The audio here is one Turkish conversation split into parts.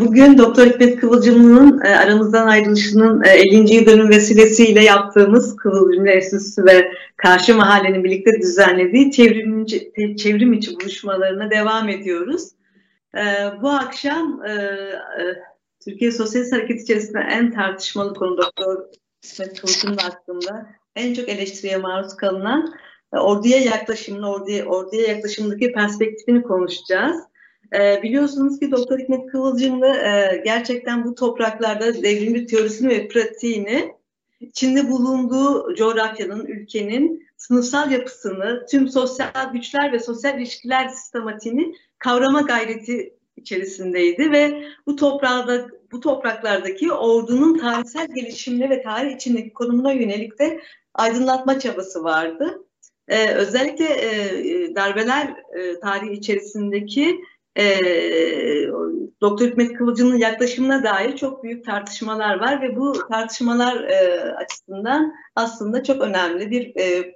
Bugün Doktor Hikmet Kıvılcımlı'nın e, aramızdan ayrılışının 50. E, dönüm vesilesiyle yaptığımız Kıvılcımlı Enstitüsü ve Karşı Mahallenin birlikte düzenlediği çevrim, çevrim içi buluşmalarına devam ediyoruz. E, bu akşam Türkiye Sosyalist Hareket içerisinde en tartışmalı konu Doktor Hikmet Kıvılcımlı hakkında en çok eleştiriye maruz kalınan orduya yaklaşımını, orduya, orduya yaklaşımdaki perspektifini konuşacağız. E, biliyorsunuz ki Doktor Hikmet Kıvılcımlı e, gerçekten bu topraklarda devrimci teorisini ve pratiğini içinde bulunduğu coğrafyanın, ülkenin sınıfsal yapısını, tüm sosyal güçler ve sosyal ilişkiler sistematiğini kavrama gayreti içerisindeydi ve bu topraklarda bu topraklardaki ordunun tarihsel gelişimine ve tarih içindeki konumuna yönelik de aydınlatma çabası vardı. Ee, özellikle e, darbeler e, tarihi içerisindeki e, Doktor Hikmet Kıvılcım'ın yaklaşımına dair çok büyük tartışmalar var ve bu tartışmalar e, açısından aslında çok önemli bir e,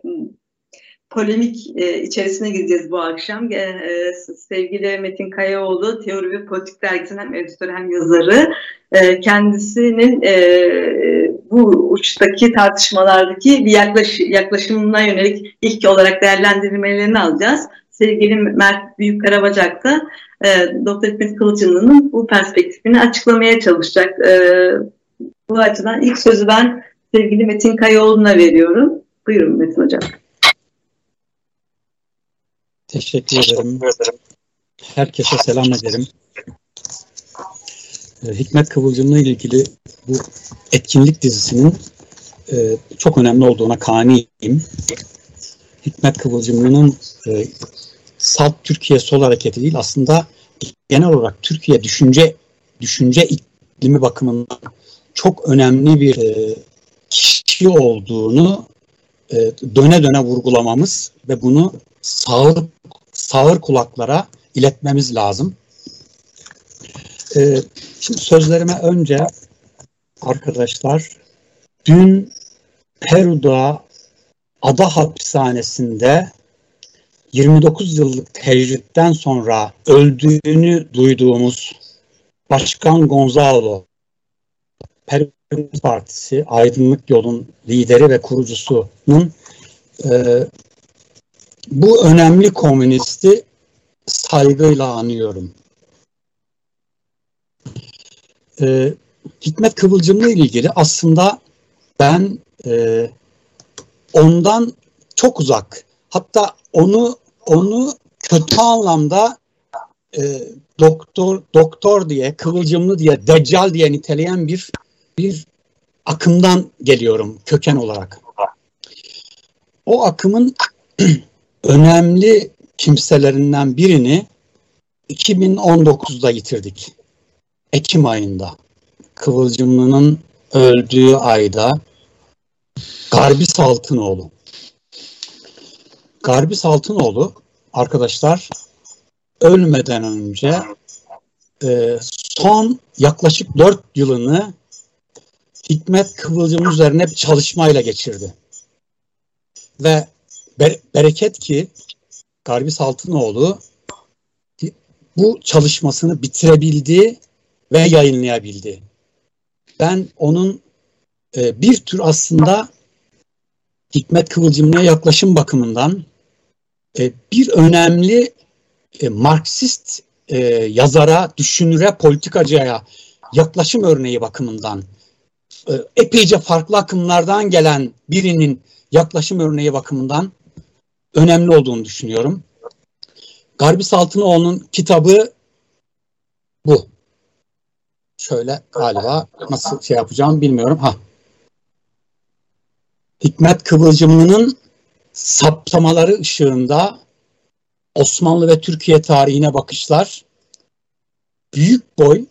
polemik e, içerisine gireceğiz bu akşam. E, e, sevgili Metin Kayaoğlu, Teori ve Politik Dergisi'nin hem editörü hem yazarı. E, kendisinin e, bu uçtaki tartışmalardaki bir yaklaş, yaklaşımına yönelik ilk olarak değerlendirmelerini alacağız. Sevgili Mert Büyük Karabacak da e, Doktor Hikmet Kılıçlı'nın bu perspektifini açıklamaya çalışacak. E, bu açıdan ilk sözü ben sevgili Metin Kayaoğlu'na veriyorum. Buyurun Metin Hocam. Teşekkür ederim. Herkese selam ederim. E, Hikmet Kıvılcım'la ilgili bu etkinlik dizisinin e, çok önemli olduğuna kaniyim. Hikmet Kıvılcımlı'nın e, Salt Türkiye Sol Hareketi değil aslında genel olarak Türkiye düşünce düşünce iklimi bakımından çok önemli bir e, kişi olduğunu e, döne döne vurgulamamız ve bunu sağır, sağır kulaklara iletmemiz lazım. E, şimdi sözlerime önce arkadaşlar dün Peru'da ada hapishanesinde 29 yıllık tecritten sonra öldüğünü duyduğumuz Başkan Gonzalo Peru Partisi Aydınlık Yol'un lideri ve kurucusunun e, bu önemli komünisti saygıyla anıyorum. E, Hikmet Kıvılcım'la ilgili aslında ben e, ondan çok uzak hatta onu onu kötü anlamda e, doktor doktor diye kıvılcımlı diye deccal diye niteleyen bir bir akımdan geliyorum köken olarak. O akımın önemli kimselerinden birini 2019'da yitirdik. Ekim ayında. Kıvılcımlı'nın öldüğü ayda Garbis Altınoğlu. Garbis Altınoğlu arkadaşlar ölmeden önce e, son yaklaşık dört yılını Hikmet Kıvılcım üzerine bir çalışmayla geçirdi. Ve be, bereket ki Garbis Altınoğlu bu çalışmasını bitirebildi ve yayınlayabildi. Ben onun e, bir tür aslında Hikmet Kıvılcımlı'ya yaklaşım bakımından bir önemli e, Marksist e, yazara, düşünüre, politikacıya yaklaşım örneği bakımından e, epeyce farklı akımlardan gelen birinin yaklaşım örneği bakımından önemli olduğunu düşünüyorum. Garbi Saltınoğlu'nun kitabı bu. Şöyle galiba nasıl şey yapacağım bilmiyorum. Ha. Hikmet Kıvılcımlı'nın saptamaları ışığında Osmanlı ve Türkiye tarihine bakışlar büyük boy,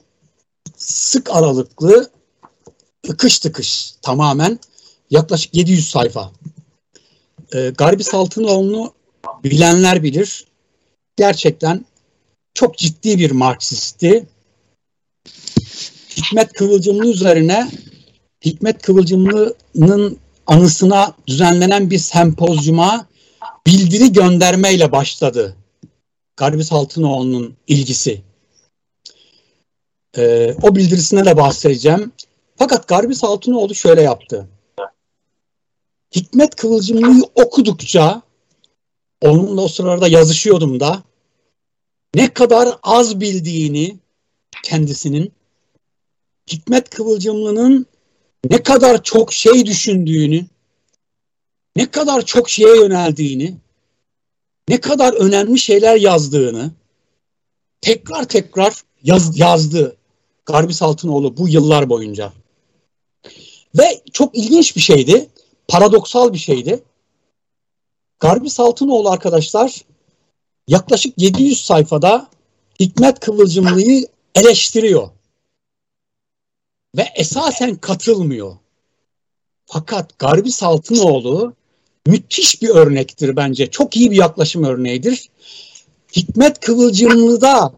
sık aralıklı, tıkış tıkış tamamen yaklaşık 700 sayfa. Ee, Garbi Saltınoğlu'nu bilenler bilir. Gerçekten çok ciddi bir Marksisti. Hikmet Kıvılcımlı üzerine Hikmet Kıvılcımlı'nın anısına düzenlenen bir sempozyuma bildiri göndermeyle başladı. Garbis Altınoğlu'nun ilgisi. E, o bildirisine de bahsedeceğim. Fakat Garbis Altınoğlu şöyle yaptı. Hikmet Kıvılcımlı'yı okudukça onunla o sırada yazışıyordum da ne kadar az bildiğini kendisinin Hikmet Kıvılcımlı'nın ne kadar çok şey düşündüğünü, ne kadar çok şeye yöneldiğini, ne kadar önemli şeyler yazdığını tekrar tekrar yaz, yazdı Garbis Altınoğlu bu yıllar boyunca. Ve çok ilginç bir şeydi, paradoksal bir şeydi. Garbis Altınoğlu arkadaşlar yaklaşık 700 sayfada Hikmet Kıvılcımlı'yı eleştiriyor. Ve esasen katılmıyor. Fakat Garbi Saltınoğlu müthiş bir örnektir bence. Çok iyi bir yaklaşım örneğidir. Hikmet Kıvılcımlı'da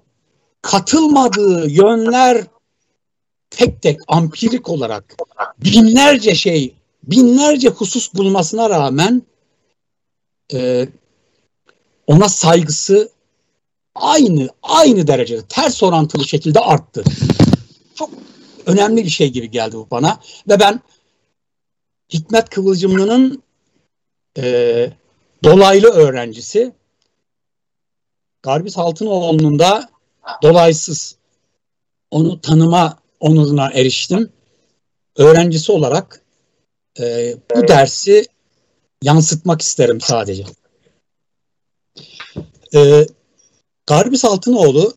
katılmadığı yönler tek tek ampirik olarak binlerce şey, binlerce husus bulmasına rağmen e, ona saygısı aynı aynı derecede ters orantılı şekilde arttı. Çok önemli bir şey gibi geldi bu bana ve ben Hikmet Kıvılcımlı'nın e, dolaylı öğrencisi Garbis Altınoğlu'nun da dolaysız onu tanıma onuruna eriştim. Öğrencisi olarak e, bu dersi yansıtmak isterim sadece. E, Garbis Altınoğlu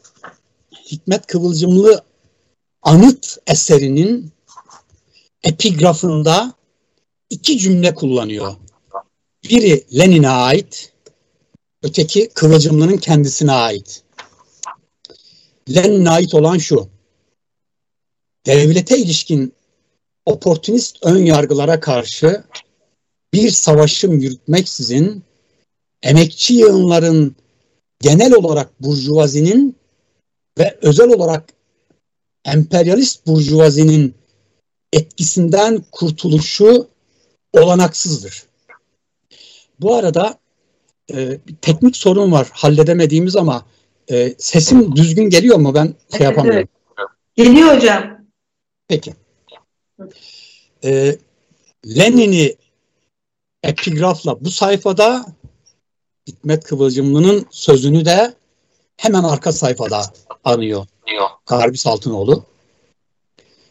Hikmet Kıvılcımlı anıt eserinin epigrafında iki cümle kullanıyor. Biri Lenin'e ait, öteki Kıvılcımlı'nın kendisine ait. Lenin'e ait olan şu. Devlete ilişkin oportunist ön yargılara karşı bir savaşım yürütmeksizin emekçi yığınların genel olarak burjuvazinin ve özel olarak emperyalist burjuvazinin etkisinden kurtuluşu olanaksızdır. Bu arada e, teknik sorun var halledemediğimiz ama e, sesim düzgün geliyor mu? Ben şey yapamıyorum. Geliyor hocam. Peki. E, Lenin'i epigrafla bu sayfada Hikmet Kıvılcımlı'nın sözünü de hemen arka sayfada anıyor. Garbis Altınoğlu.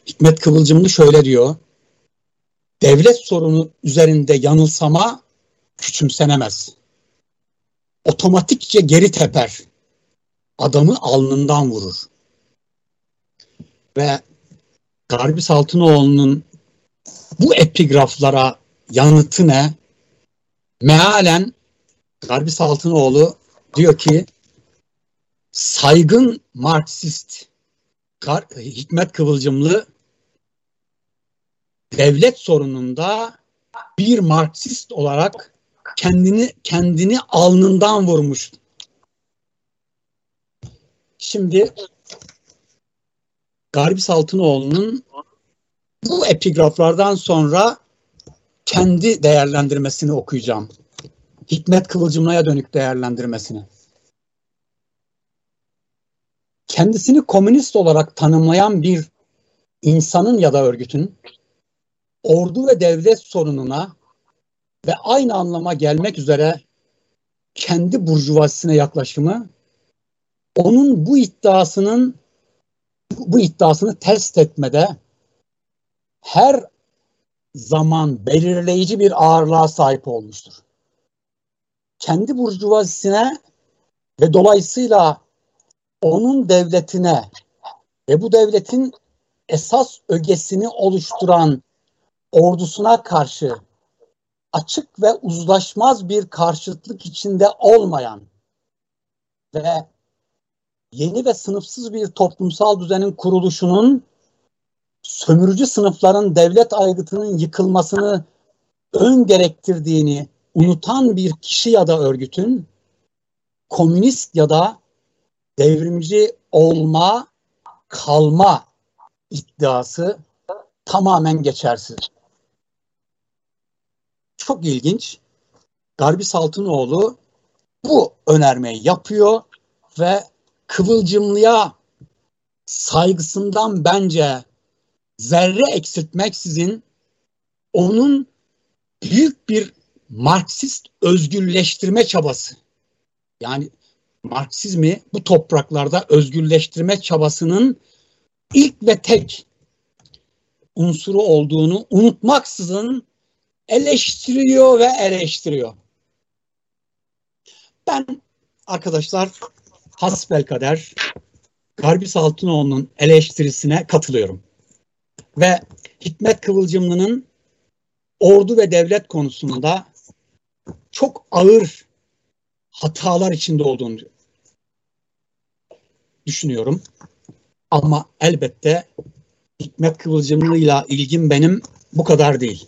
Hikmet Kıvılcımlı şöyle diyor. Devlet sorunu üzerinde yanılsama küçümsenemez. Otomatikçe geri teper. Adamı alnından vurur. Ve Garbis Altınoğlu'nun bu epigraflara yanıtı ne? Mealen Garbis Altınoğlu diyor ki saygın Marksist Hikmet Kıvılcımlı devlet sorununda bir Marksist olarak kendini kendini alnından vurmuş. Şimdi Garbis Altınoğlu'nun bu epigraflardan sonra kendi değerlendirmesini okuyacağım. Hikmet Kıvılcımlı'ya dönük değerlendirmesini. Kendisini komünist olarak tanımlayan bir insanın ya da örgütün ordu ve devlet sorununa ve aynı anlama gelmek üzere kendi burjuvazisine yaklaşımı onun bu iddiasının bu iddiasını test etmede her zaman belirleyici bir ağırlığa sahip olmuştur. Kendi burjuvazisine ve dolayısıyla onun devletine ve bu devletin esas ögesini oluşturan ordusuna karşı açık ve uzlaşmaz bir karşıtlık içinde olmayan ve yeni ve sınıfsız bir toplumsal düzenin kuruluşunun sömürücü sınıfların devlet aygıtının yıkılmasını ön gerektirdiğini unutan bir kişi ya da örgütün komünist ya da devrimci olma, kalma iddiası tamamen geçersiz. Çok ilginç. Garbi Saltınoğlu bu önermeyi yapıyor ve Kıvılcımlı'ya saygısından bence zerre eksiltmeksizin onun büyük bir Marksist özgürleştirme çabası. Yani Marksizmi bu topraklarda özgürleştirme çabasının ilk ve tek unsuru olduğunu unutmaksızın eleştiriyor ve eleştiriyor. Ben arkadaşlar hasbel kader Garbis Altınoğlu'nun eleştirisine katılıyorum. Ve Hikmet Kıvılcımlı'nın ordu ve devlet konusunda çok ağır hatalar içinde olduğunu düşünüyorum. Ama elbette Hikmet Kıvılcımlı'yla ilgim benim bu kadar değil.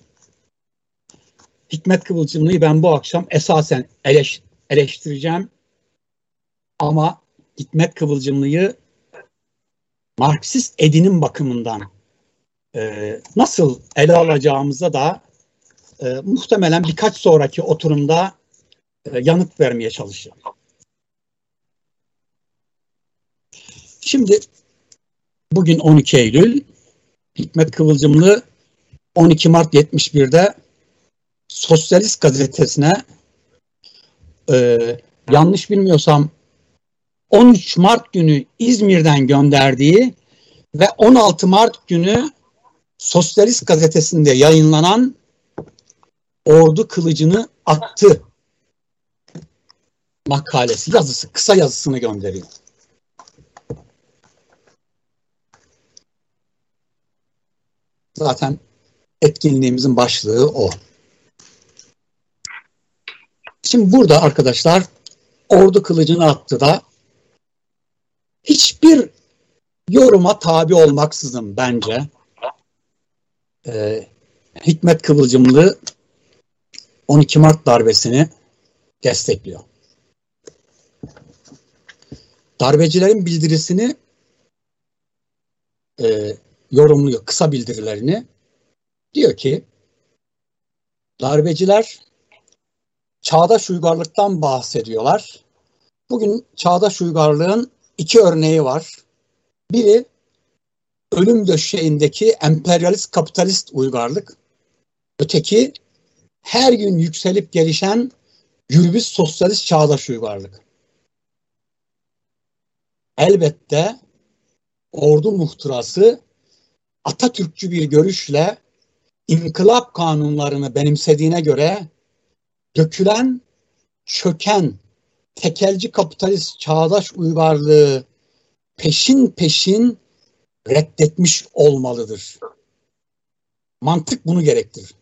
Hikmet Kıvılcımlı'yı ben bu akşam esasen eleş, eleştireceğim. Ama Hikmet Kıvılcımlı'yı Marksist edinim bakımından e, nasıl ele alacağımıza da e, muhtemelen birkaç sonraki oturumda e, yanıt vermeye çalışacağım. Şimdi bugün 12 Eylül Hikmet Kıvılcımlı 12 Mart 71'de Sosyalist gazetesine e, yanlış bilmiyorsam 13 Mart günü İzmir'den gönderdiği ve 16 Mart günü Sosyalist gazetesinde yayınlanan Ordu Kılıcını attı makalesi, yazısı, kısa yazısını gönderiyor. Zaten etkinliğimizin başlığı o. Şimdi burada arkadaşlar ordu kılıcını attı da hiçbir yoruma tabi olmaksızın bence e, Hikmet Kıvılcımlı 12 Mart darbesini destekliyor. Darbecilerin bildirisini e, yorumluyor, kısa bildirilerini. Diyor ki darbeciler çağdaş uygarlıktan bahsediyorlar. Bugün çağdaş uygarlığın iki örneği var. Biri ölüm döşeğindeki emperyalist kapitalist uygarlık. Öteki her gün yükselip gelişen gürbüz sosyalist çağdaş uygarlık. Elbette ordu muhtırası Atatürkçü bir görüşle inkılap kanunlarını benimsediğine göre dökülen, çöken, tekelci kapitalist çağdaş uygarlığı peşin peşin reddetmiş olmalıdır. Mantık bunu gerektirir.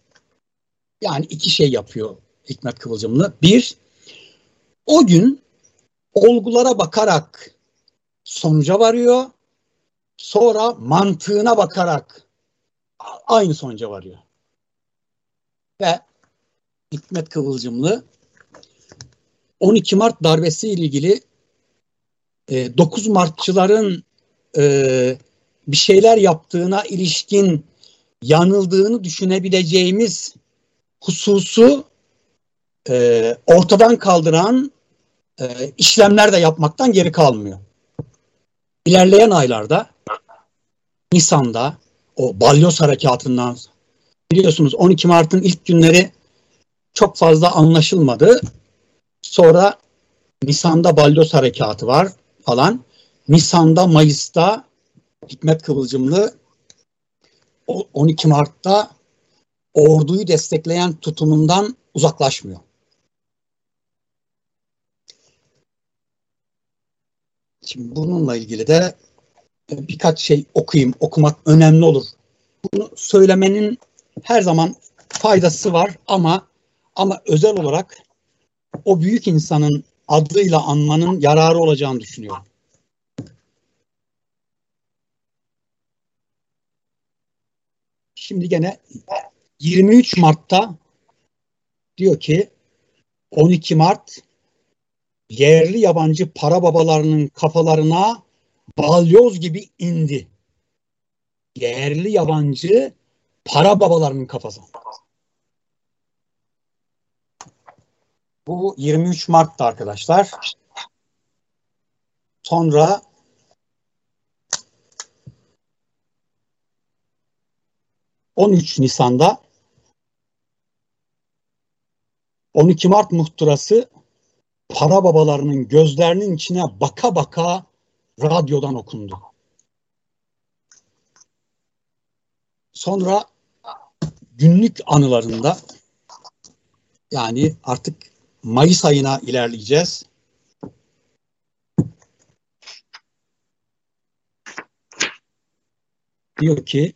Yani iki şey yapıyor Hikmet Kıvılcımlı. Bir, o gün olgulara bakarak sonuca varıyor. Sonra mantığına bakarak aynı sonuca varıyor. Ve Hikmet Kıvılcımlı 12 Mart darbesi ile ilgili 9 e, Martçıların e, bir şeyler yaptığına ilişkin yanıldığını düşünebileceğimiz hususu e, ortadan kaldıran işlemler de yapmaktan geri kalmıyor. İlerleyen aylarda Nisan'da o balyoz harekatından biliyorsunuz 12 Mart'ın ilk günleri çok fazla anlaşılmadı. Sonra Nisan'da balyoz harekatı var falan. Nisan'da Mayıs'ta Hikmet Kıvılcımlı 12 Mart'ta orduyu destekleyen tutumundan uzaklaşmıyor. Şimdi bununla ilgili de birkaç şey okuyayım, okumak önemli olur. Bunu söylemenin her zaman faydası var ama ama özel olarak o büyük insanın adıyla anmanın yararı olacağını düşünüyorum. Şimdi gene 23 Mart'ta diyor ki 12 Mart yerli yabancı para babalarının kafalarına balyoz gibi indi. Yerli yabancı para babalarının kafasına. Bu 23 Mart'ta arkadaşlar. Sonra on üç Nisan'da 12 Mart muhtırası para babalarının gözlerinin içine baka baka radyodan okundu. Sonra günlük anılarında yani artık Mayıs ayına ilerleyeceğiz. Diyor ki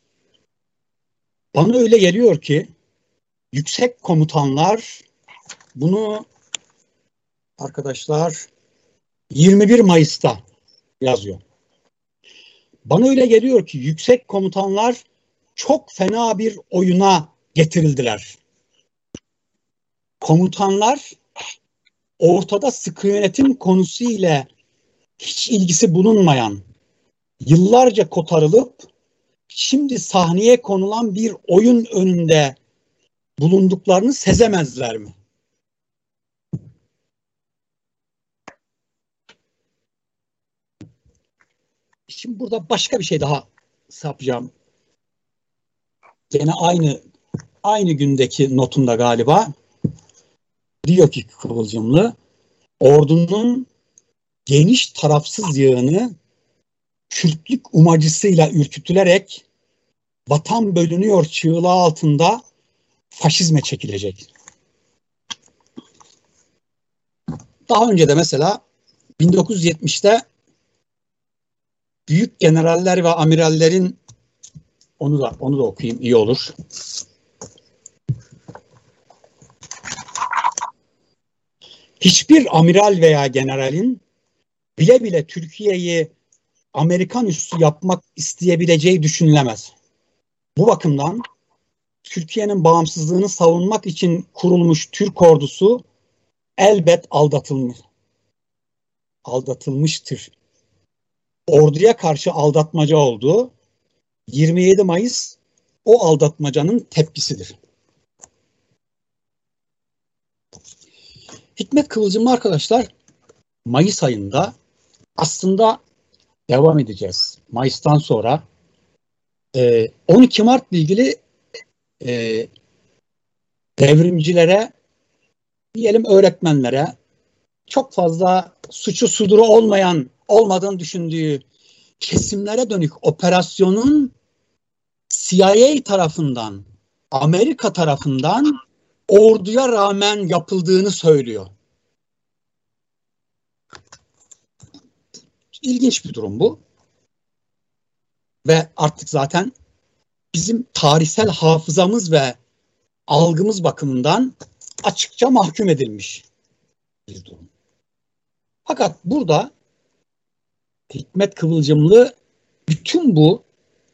bana öyle geliyor ki yüksek komutanlar bunu arkadaşlar 21 Mayıs'ta yazıyor. Bana öyle geliyor ki yüksek komutanlar çok fena bir oyuna getirildiler. Komutanlar ortada sıkı yönetim konusu ile hiç ilgisi bulunmayan, yıllarca kotarılıp şimdi sahneye konulan bir oyun önünde bulunduklarını sezemezler mi? Şimdi burada başka bir şey daha sapacağım. Gene aynı aynı gündeki notunda galiba diyor ki Kıvılcımlı ordunun geniş tarafsız yığını Kürtlük umacısıyla ürkütülerek vatan bölünüyor çığlığı altında faşizme çekilecek. Daha önce de mesela 1970'te büyük generaller ve amirallerin onu da onu da okuyayım iyi olur. Hiçbir amiral veya generalin bile bile Türkiye'yi Amerikan üssü yapmak isteyebileceği düşünülemez. Bu bakımdan Türkiye'nin bağımsızlığını savunmak için kurulmuş Türk ordusu elbet aldatılmış. Aldatılmıştır. Orduya karşı aldatmaca oldu. 27 Mayıs o aldatmacanın tepkisidir. Hikmet Kıvılcımlı arkadaşlar Mayıs ayında aslında devam edeceğiz. Mayıs'tan sonra 12 Mart ile ilgili e, devrimcilere diyelim öğretmenlere çok fazla suçu suduru olmayan olmadığını düşündüğü kesimlere dönük operasyonun CIA tarafından Amerika tarafından orduya rağmen yapıldığını söylüyor. İlginç bir durum bu. Ve artık zaten bizim tarihsel hafızamız ve algımız bakımından açıkça mahkum edilmiş bir durum. Fakat burada Hikmet Kıvılcımlı bütün bu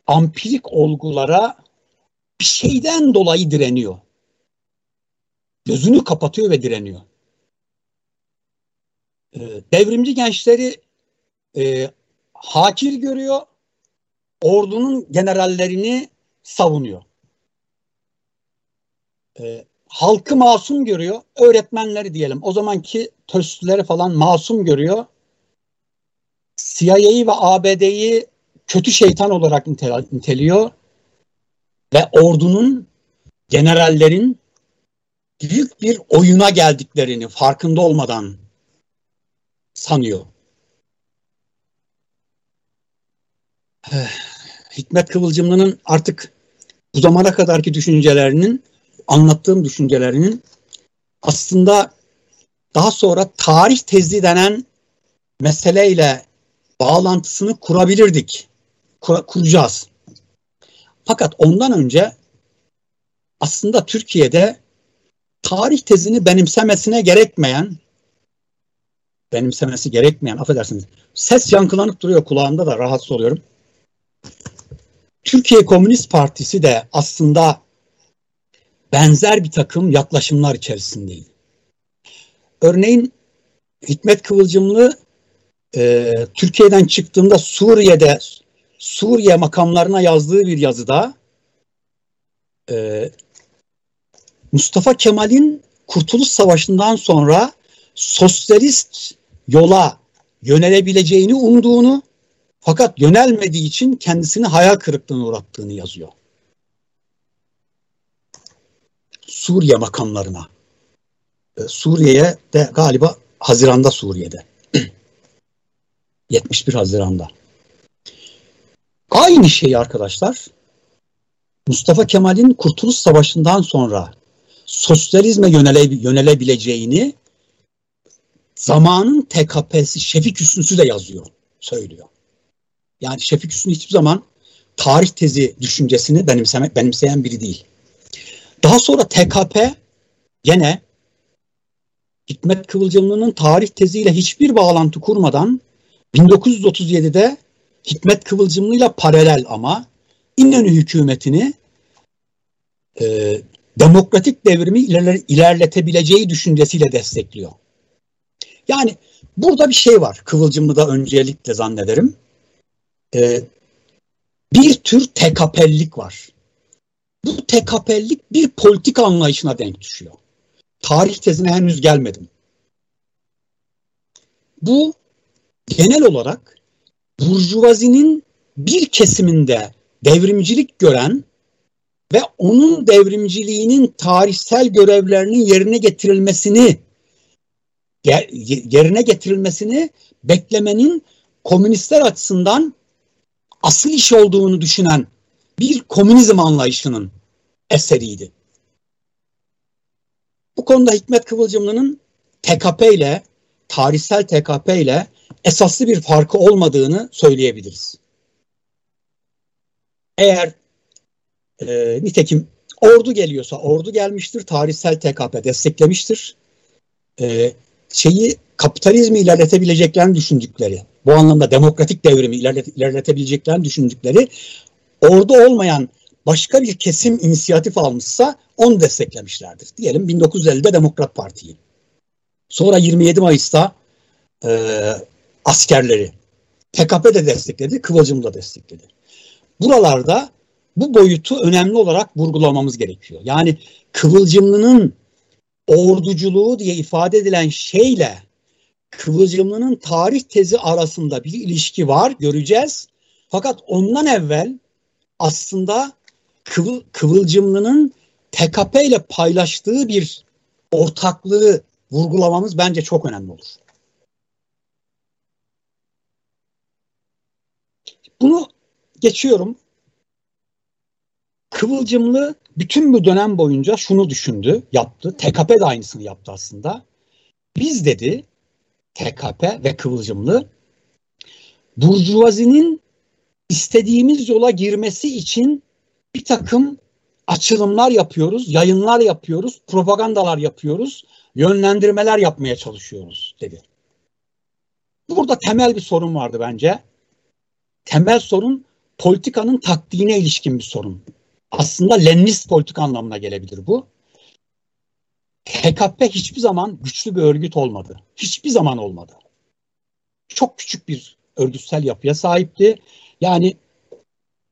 ampirik olgulara bir şeyden dolayı direniyor. Gözünü kapatıyor ve direniyor. Ee, devrimci gençleri e, hakir görüyor, ordunun generallerini savunuyor. E, halkı masum görüyor, öğretmenleri diyelim. O zamanki töstleri falan masum görüyor. CIA'yı ve ABD'yi kötü şeytan olarak niteliyor ve ordunun, generallerin büyük bir oyuna geldiklerini farkında olmadan sanıyor. Hikmet Kıvılcımlı'nın artık bu zamana kadarki düşüncelerinin, anlattığım düşüncelerinin aslında daha sonra tarih tezi denen meseleyle bağlantısını kurabilirdik. Kur, kuracağız. Fakat ondan önce aslında Türkiye'de tarih tezini benimsemesine gerekmeyen benimsemesi gerekmeyen affedersiniz ses yankılanıp duruyor kulağımda da rahatsız oluyorum. Türkiye Komünist Partisi de aslında benzer bir takım yaklaşımlar içerisindeydi. Örneğin Hikmet Kıvılcımlı e, Türkiye'den çıktığında Suriye'de Suriye makamlarına yazdığı bir yazıda e, Mustafa Kemal'in Kurtuluş Savaşı'ndan sonra sosyalist yola yönelebileceğini umduğunu fakat yönelmediği için kendisini hayal kırıklığına uğrattığını yazıyor. Suriye makamlarına. E, Suriye'ye de galiba Haziran'da Suriye'de. 71 Haziran'da. Aynı şey arkadaşlar Mustafa Kemal'in Kurtuluş Savaşı'ndan sonra sosyalizme yönele, yönelebileceğini zamanın TKP'si Şefik Hüsnüsü de yazıyor, söylüyor. Yani Şefik Hüsnü hiçbir zaman tarih tezi düşüncesini benimseme, benimseyen biri değil. Daha sonra TKP gene Hikmet Kıvılcımlı'nın tarih teziyle hiçbir bağlantı kurmadan 1937'de Hikmet Kıvılcımlı'yla paralel ama İnönü hükümetini e, demokratik devrimi iler, ilerletebileceği düşüncesiyle destekliyor. Yani burada bir şey var Kıvılcımlı'da öncelikle zannederim. E, bir tür tekapellik var. Bu tekapellik bir politik anlayışına denk düşüyor. Tarih tezine henüz gelmedim. Bu genel olarak burjuvazinin bir kesiminde devrimcilik gören ve onun devrimciliğinin tarihsel görevlerinin yerine getirilmesini yerine getirilmesini beklemenin komünistler açısından asıl iş olduğunu düşünen bir komünizm anlayışının eseriydi. Bu konuda Hikmet Kıvılcımlı'nın TKP ile, tarihsel TKP ile esaslı bir farkı olmadığını söyleyebiliriz. Eğer e, nitekim ordu geliyorsa ordu gelmiştir, tarihsel TKP desteklemiştir. E, şeyi kapitalizmi ilerletebileceklerini düşündükleri, bu anlamda demokratik devrimi ilerletebileceklerini düşündükleri ordu olmayan başka bir kesim inisiyatif almışsa onu desteklemişlerdir. Diyelim 1950'de Demokrat Parti'yi. Sonra 27 Mayıs'ta e, askerleri. TKP de destekledi, Kıvılcım da destekledi. Buralarda bu boyutu önemli olarak vurgulamamız gerekiyor. Yani Kıvılcımlı'nın orduculuğu diye ifade edilen şeyle Kıvılcımlı'nın tarih tezi arasında bir ilişki var göreceğiz. Fakat ondan evvel aslında Kıvıl, Kıvılcımlı'nın TKP ile paylaştığı bir ortaklığı vurgulamamız bence çok önemli olur. Bunu geçiyorum. Kıvılcımlı bütün bu dönem boyunca şunu düşündü, yaptı. TKP de aynısını yaptı aslında. Biz dedi TKP ve Kıvılcımlı Burjuvazinin istediğimiz yola girmesi için bir takım açılımlar yapıyoruz, yayınlar yapıyoruz, propagandalar yapıyoruz, yönlendirmeler yapmaya çalışıyoruz dedi. Burada temel bir sorun vardı bence. Temel sorun politikanın taktiğine ilişkin bir sorun. Aslında Leninist politik anlamına gelebilir bu. HKP hiçbir zaman güçlü bir örgüt olmadı. Hiçbir zaman olmadı. Çok küçük bir örgütsel yapıya sahipti. Yani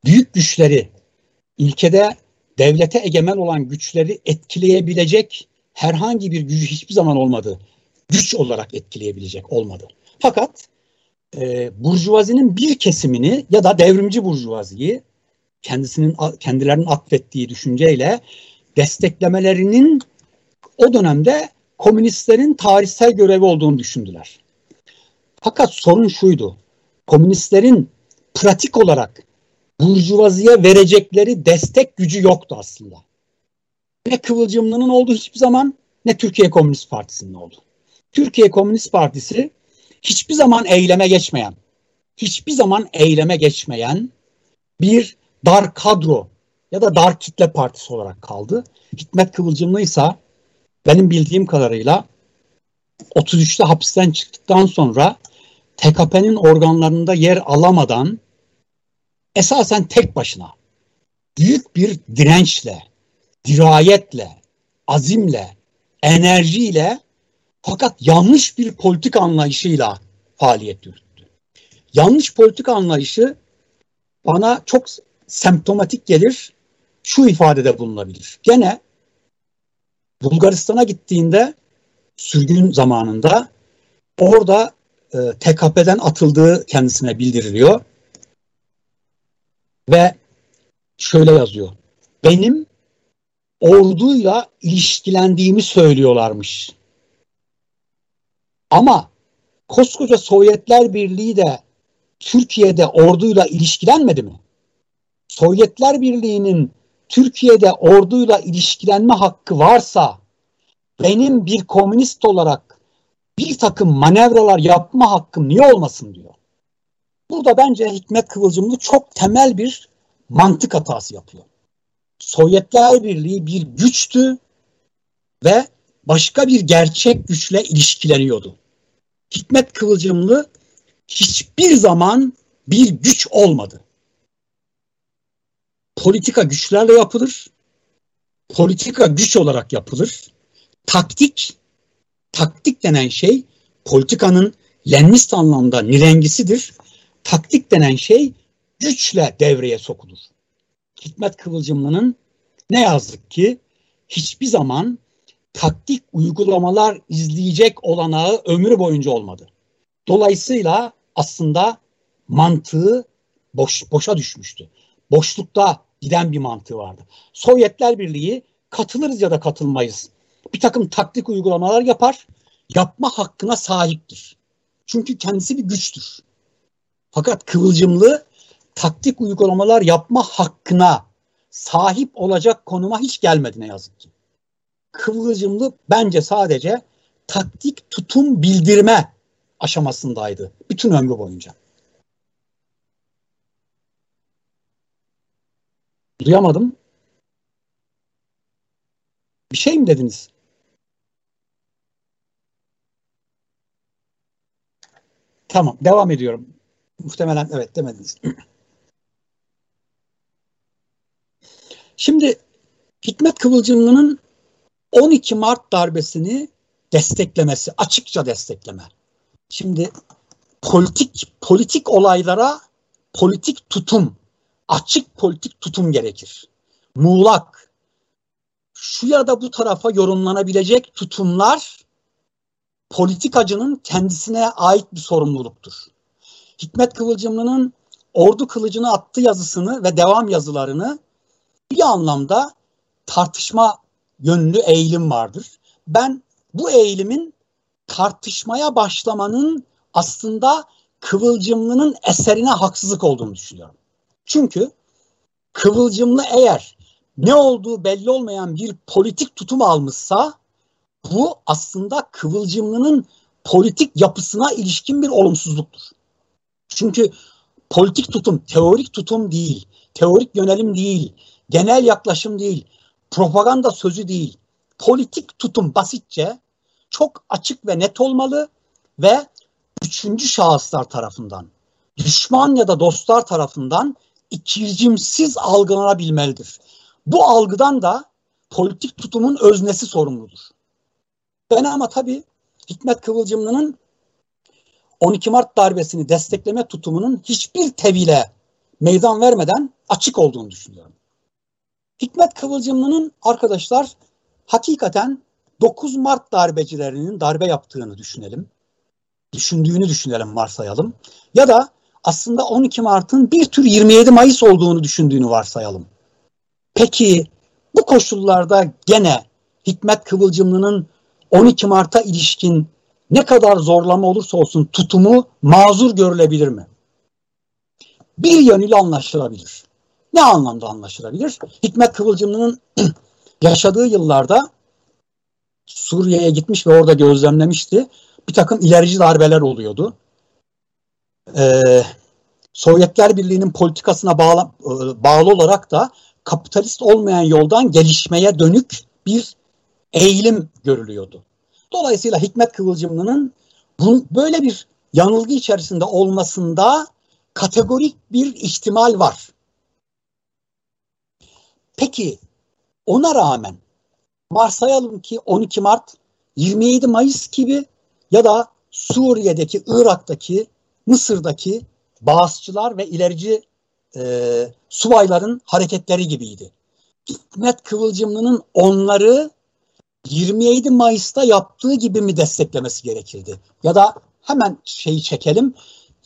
büyük güçleri, ülkede devlete egemen olan güçleri etkileyebilecek herhangi bir gücü hiçbir zaman olmadı. Güç olarak etkileyebilecek olmadı. Fakat e, burjuvazinin bir kesimini ya da devrimci burjuvaziyi kendisinin kendilerinin atfettiği düşünceyle desteklemelerinin o dönemde komünistlerin tarihsel görevi olduğunu düşündüler. Fakat sorun şuydu. Komünistlerin pratik olarak burjuvaziye verecekleri destek gücü yoktu aslında. Ne Kıvılcımlı'nın olduğu hiçbir zaman ne Türkiye Komünist Partisi'nin oldu. Türkiye Komünist Partisi hiçbir zaman eyleme geçmeyen, hiçbir zaman eyleme geçmeyen bir dar kadro ya da dar kitle partisi olarak kaldı. Hikmet Kıvılcımlı ise benim bildiğim kadarıyla 33'te hapisten çıktıktan sonra TKP'nin organlarında yer alamadan esasen tek başına büyük bir dirençle, dirayetle, azimle, enerjiyle fakat yanlış bir politik anlayışıyla faaliyet yürüttü. Yanlış politik anlayışı bana çok semptomatik gelir, şu ifadede bulunabilir. Gene Bulgaristan'a gittiğinde sürgün zamanında orada e, TKP'den atıldığı kendisine bildiriliyor. Ve şöyle yazıyor. Benim orduyla ilişkilendiğimi söylüyorlarmış. Ama koskoca Sovyetler Birliği de Türkiye'de orduyla ilişkilenmedi mi? Sovyetler Birliği'nin Türkiye'de orduyla ilişkilenme hakkı varsa benim bir komünist olarak bir takım manevralar yapma hakkım niye olmasın diyor. Burada bence Hikmet Kıvılcımlı çok temel bir mantık hatası yapıyor. Sovyetler Birliği bir güçtü ve başka bir gerçek güçle ilişkileniyordu. Hikmet Kıvılcımlı hiçbir zaman bir güç olmadı. Politika güçlerle yapılır. Politika güç olarak yapılır. Taktik, taktik denen şey politikanın Leninist anlamda nirengisidir. Taktik denen şey güçle devreye sokulur. Hikmet Kıvılcımlı'nın ne yazık ki hiçbir zaman taktik uygulamalar izleyecek olanağı ömrü boyunca olmadı. Dolayısıyla aslında mantığı boş, boşa düşmüştü. Boşlukta giden bir mantığı vardı. Sovyetler Birliği katılırız ya da katılmayız. Bir takım taktik uygulamalar yapar, yapma hakkına sahiptir. Çünkü kendisi bir güçtür. Fakat kıvılcımlı taktik uygulamalar yapma hakkına sahip olacak konuma hiç gelmedi ne yazık ki. Kıvılcımlı bence sadece taktik tutum bildirme aşamasındaydı bütün ömrü boyunca. Duyamadım. Bir şey mi dediniz? Tamam, devam ediyorum. Muhtemelen evet demediniz. Şimdi Hikmet Kıvılcımlı'nın 12 Mart darbesini desteklemesi, açıkça destekleme. Şimdi politik politik olaylara politik tutum, açık politik tutum gerekir. Muğlak, şu ya da bu tarafa yorumlanabilecek tutumlar politikacının kendisine ait bir sorumluluktur. Hikmet Kıvılcımlı'nın ordu kılıcını attı yazısını ve devam yazılarını bir anlamda tartışma yönlü eğilim vardır. Ben bu eğilimin tartışmaya başlamanın aslında Kıvılcımlı'nın eserine haksızlık olduğunu düşünüyorum. Çünkü Kıvılcımlı eğer ne olduğu belli olmayan bir politik tutum almışsa bu aslında Kıvılcımlı'nın politik yapısına ilişkin bir olumsuzluktur. Çünkü politik tutum teorik tutum değil, teorik yönelim değil, genel yaklaşım değil, propaganda sözü değil. Politik tutum basitçe çok açık ve net olmalı ve üçüncü şahıslar tarafından, düşman ya da dostlar tarafından ikircimsiz algılanabilmelidir. Bu algıdan da politik tutumun öznesi sorumludur. Ben ama tabii Hikmet Kıvılcımlı'nın 12 Mart darbesini destekleme tutumunun hiçbir tevile meydan vermeden açık olduğunu düşünüyorum. Hikmet Kıvılcımlı'nın arkadaşlar hakikaten 9 Mart darbecilerinin darbe yaptığını düşünelim. Düşündüğünü düşünelim varsayalım. Ya da aslında 12 Mart'ın bir tür 27 Mayıs olduğunu düşündüğünü varsayalım. Peki bu koşullarda gene Hikmet Kıvılcımlı'nın 12 Mart'a ilişkin ne kadar zorlama olursa olsun tutumu mazur görülebilir mi? Bir yönüyle anlaşılabilir. Ne anlamda anlaşılabilir? Hikmet Kıvılcımlı'nın yaşadığı yıllarda Suriye'ye gitmiş ve orada gözlemlemişti. Bir takım ilerici darbeler oluyordu. Ee, Sovyetler Birliği'nin politikasına bağlı, e, bağlı olarak da kapitalist olmayan yoldan gelişmeye dönük bir eğilim görülüyordu. Dolayısıyla Hikmet Kıvılcımlı'nın böyle bir yanılgı içerisinde olmasında kategorik bir ihtimal var. Peki ona rağmen varsayalım ki 12 Mart 27 Mayıs gibi ya da Suriye'deki, Irak'taki, Mısır'daki bağızçılar ve ilerici e, subayların hareketleri gibiydi. Hikmet Kıvılcımlı'nın onları 27 Mayıs'ta yaptığı gibi mi desteklemesi gerekirdi? Ya da hemen şeyi çekelim.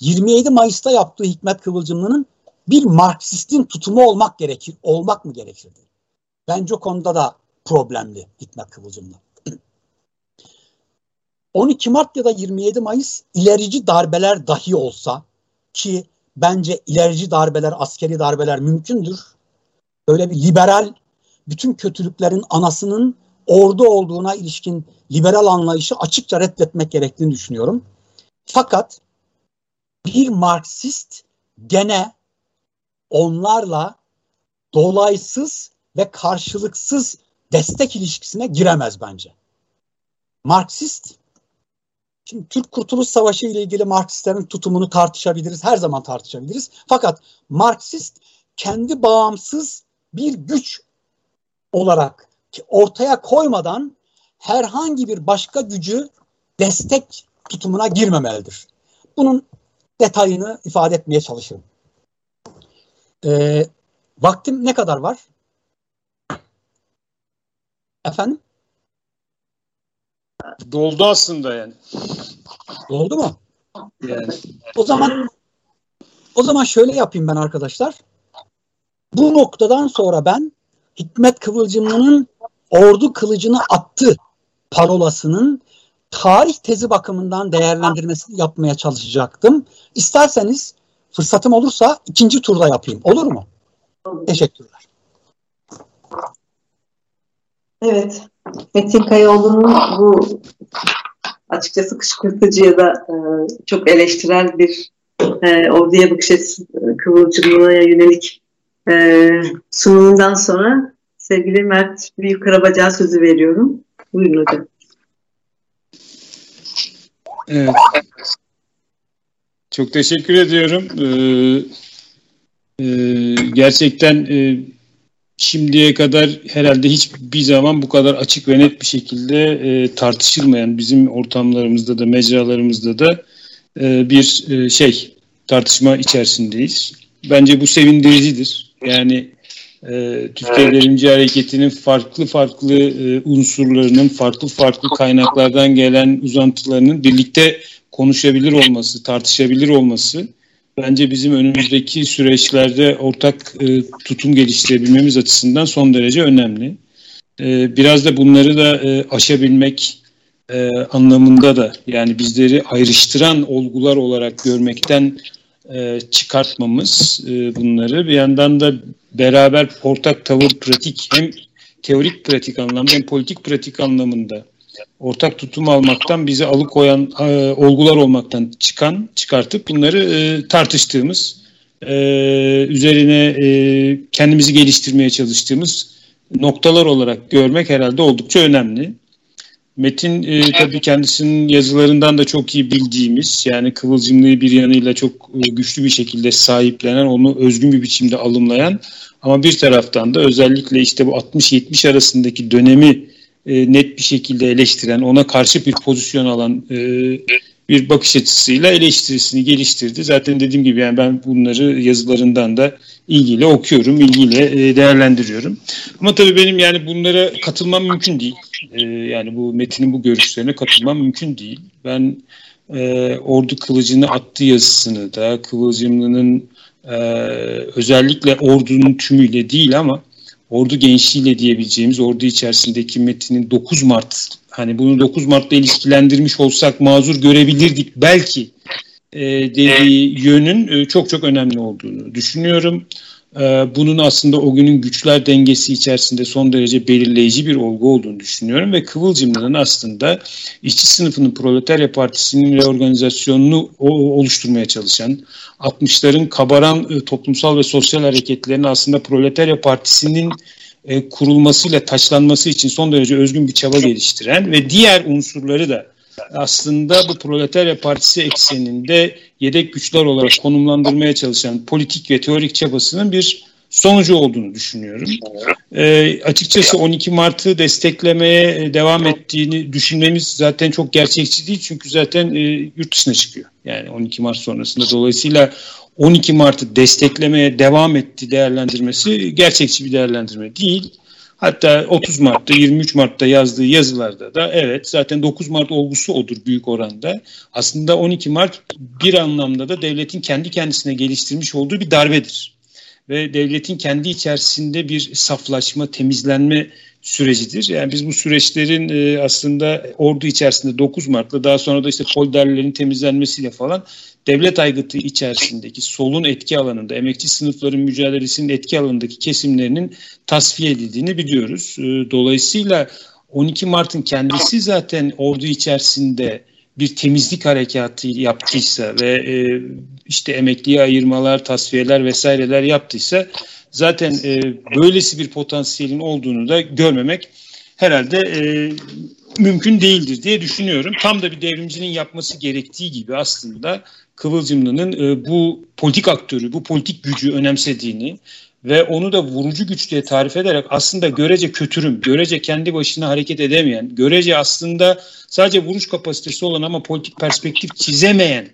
27 Mayıs'ta yaptığı Hikmet Kıvılcımlı'nın bir Marksistin tutumu olmak gerekir, olmak mı gerekirdi? Bence o konuda da problemli Hikmet Kıvılcımlı. 12 Mart ya da 27 Mayıs ilerici darbeler dahi olsa ki bence ilerici darbeler, askeri darbeler mümkündür. Böyle bir liberal, bütün kötülüklerin anasının ordu olduğuna ilişkin liberal anlayışı açıkça reddetmek gerektiğini düşünüyorum. Fakat bir Marksist gene onlarla dolaysız ve karşılıksız destek ilişkisine giremez bence. Marksist Şimdi Türk Kurtuluş Savaşı ile ilgili Marksistlerin tutumunu tartışabiliriz. Her zaman tartışabiliriz. Fakat Marksist kendi bağımsız bir güç olarak ortaya koymadan herhangi bir başka gücü destek tutumuna girmemelidir. Bunun detayını ifade etmeye çalışırım. Ee, vaktim ne kadar var? Efendim? Doldu aslında yani. Doldu mu? Yani. O zaman o zaman şöyle yapayım ben arkadaşlar. Bu noktadan sonra ben Hikmet Kıvılcımlı'nın ordu kılıcını attı parolasının tarih tezi bakımından değerlendirmesini yapmaya çalışacaktım. İsterseniz fırsatım olursa ikinci turda yapayım. Olur mu? Teşekkürler. Evet. Metin Kayaoğlu'nun bu açıkçası kışkırtıcı ya da e, çok eleştirel bir e, orduya bakış açısı e, kıvılcımlığa yönelik e, sunumundan sonra sevgili Mert Büyük Karabacak'a sözü veriyorum. Buyurun hocam. Evet. Çok teşekkür ediyorum. Ee, e, gerçekten e, şimdiye kadar herhalde hiçbir zaman bu kadar açık ve net bir şekilde e, tartışılmayan bizim ortamlarımızda da mecralarımızda da e, bir e, şey tartışma içerisindeyiz. Bence bu sevindiricidir. Yani e, Türkiye Devrimci Hareketi'nin farklı farklı e, unsurlarının farklı farklı kaynaklardan gelen uzantılarının birlikte konuşabilir olması, tartışabilir olması bence bizim önümüzdeki süreçlerde ortak e, tutum geliştirebilmemiz açısından son derece önemli. E, biraz da bunları da e, aşabilmek e, anlamında da yani bizleri ayrıştıran olgular olarak görmekten e, çıkartmamız e, bunları bir yandan da beraber ortak tavır pratik hem teorik pratik anlamda hem politik pratik anlamında ortak tutum almaktan bizi alıkoyan e, olgular olmaktan çıkan çıkartıp bunları e, tartıştığımız e, üzerine e, kendimizi geliştirmeye çalıştığımız noktalar olarak görmek herhalde oldukça önemli. Metin e, tabii kendisinin yazılarından da çok iyi bildiğimiz yani kıvılcımlığı bir yanıyla çok e, güçlü bir şekilde sahiplenen onu özgün bir biçimde alımlayan ama bir taraftan da özellikle işte bu 60-70 arasındaki dönemi e, net bir şekilde eleştiren, ona karşı bir pozisyon alan e, bir bakış açısıyla eleştirisini geliştirdi. Zaten dediğim gibi yani ben bunları yazılarından da ilgiyle okuyorum, ilgiyle e, değerlendiriyorum. Ama tabii benim yani bunlara katılmam mümkün değil. E, yani bu metinin bu görüşlerine katılmam mümkün değil. Ben e, Ordu Kılıcı'nı attı yazısını da Kıvılcımlı'nın özellikle ordunun tümüyle değil ama ordu gençliğiyle diyebileceğimiz ordu içerisindeki metinin 9 Mart hani bunu 9 Mart'la ilişkilendirmiş olsak mazur görebilirdik belki e, dediği yönün e, çok çok önemli olduğunu düşünüyorum. E, bunun aslında o günün güçler dengesi içerisinde son derece belirleyici bir olgu olduğunu düşünüyorum ve Kıvılcımlı'nın aslında işçi sınıfının Proletarya Partisi'nin reorganizasyonunu oluşturmaya çalışan 60'ların kabaran e, toplumsal ve sosyal hareketlerini aslında Proletarya Partisi'nin e, kurulmasıyla taçlanması için son derece özgün bir çaba geliştiren ve diğer unsurları da aslında bu Proletarya Partisi ekseninde yedek güçler olarak konumlandırmaya çalışan politik ve teorik çabasının bir sonucu olduğunu düşünüyorum. E, açıkçası 12 Mart'ı desteklemeye devam ettiğini düşünmemiz zaten çok gerçekçi değil. Çünkü zaten e, yurt dışına çıkıyor. Yani 12 Mart sonrasında dolayısıyla 12 Mart'ı desteklemeye devam etti değerlendirmesi gerçekçi bir değerlendirme değil. Hatta 30 Mart'ta 23 Mart'ta yazdığı yazılarda da evet zaten 9 Mart olgusu odur büyük oranda. Aslında 12 Mart bir anlamda da devletin kendi kendisine geliştirmiş olduğu bir darbedir. ve devletin kendi içerisinde bir saflaşma, temizlenme sürecidir. Yani biz bu süreçlerin e, aslında ordu içerisinde 9 Mart'la daha sonra da işte polderlerin temizlenmesiyle falan devlet aygıtı içerisindeki solun etki alanında, emekçi sınıfların mücadelesinin etki alanındaki kesimlerinin tasfiye edildiğini biliyoruz. E, dolayısıyla 12 Mart'ın kendisi zaten ordu içerisinde bir temizlik harekatı yaptıysa ve e, işte emekliye ayırmalar, tasfiyeler vesaireler yaptıysa zaten e, böylesi bir potansiyelin olduğunu da görmemek herhalde e, mümkün değildir diye düşünüyorum. Tam da bir devrimcinin yapması gerektiği gibi aslında Kıvılcımlı'nın e, bu politik aktörü, bu politik gücü önemsediğini ve onu da vurucu güç diye tarif ederek aslında görece kötürüm, görece kendi başına hareket edemeyen, görece aslında sadece vuruş kapasitesi olan ama politik perspektif çizemeyen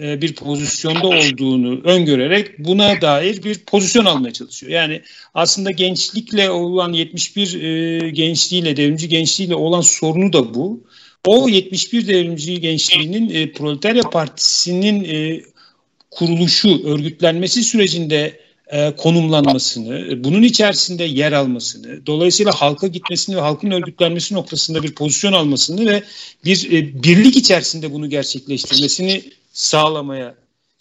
e, bir pozisyonda olduğunu öngörerek buna dair bir pozisyon almaya çalışıyor. Yani aslında gençlikle olan 71 e, gençliğiyle, devrimci gençliğiyle olan sorunu da bu. O 71 devrimci gençliğinin e, Proletarya Partisi'nin e, kuruluşu, örgütlenmesi sürecinde e, konumlanmasını, bunun içerisinde yer almasını, dolayısıyla halka gitmesini ve halkın örgütlenmesi noktasında bir pozisyon almasını ve bir e, birlik içerisinde bunu gerçekleştirmesini sağlamaya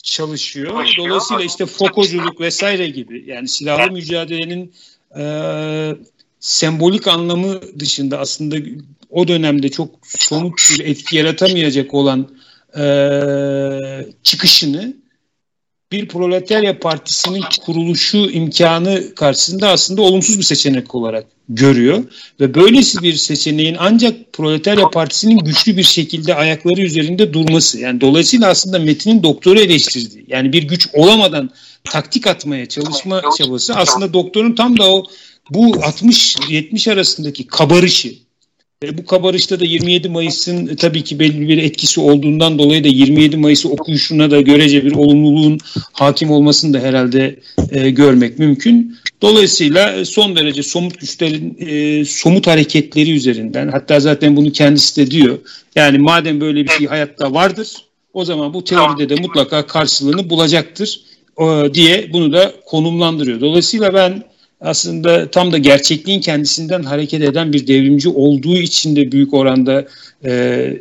çalışıyor. Dolayısıyla işte fokoculuk vesaire gibi yani silahlı mücadelenin e, sembolik anlamı dışında aslında o dönemde çok somut bir etki yaratamayacak olan e, çıkışını bir proletarya partisinin kuruluşu imkanı karşısında aslında olumsuz bir seçenek olarak görüyor. Ve böylesi bir seçeneğin ancak proletarya partisinin güçlü bir şekilde ayakları üzerinde durması yani dolayısıyla aslında Metin'in doktoru eleştirdiği yani bir güç olamadan taktik atmaya çalışma çabası aslında doktorun tam da o bu 60-70 arasındaki kabarışı e, bu kabarışta da 27 Mayıs'ın e, tabii ki belli bir etkisi olduğundan dolayı da 27 Mayıs'ı okuyuşuna da görece bir olumluluğun hakim olmasını da herhalde e, görmek mümkün. Dolayısıyla e, son derece somut güçlerin e, somut hareketleri üzerinden hatta zaten bunu kendisi de diyor. Yani madem böyle bir şey hayatta vardır o zaman bu teoride de mutlaka karşılığını bulacaktır e, diye bunu da konumlandırıyor. Dolayısıyla ben aslında tam da gerçekliğin kendisinden hareket eden bir devrimci olduğu için de büyük oranda e,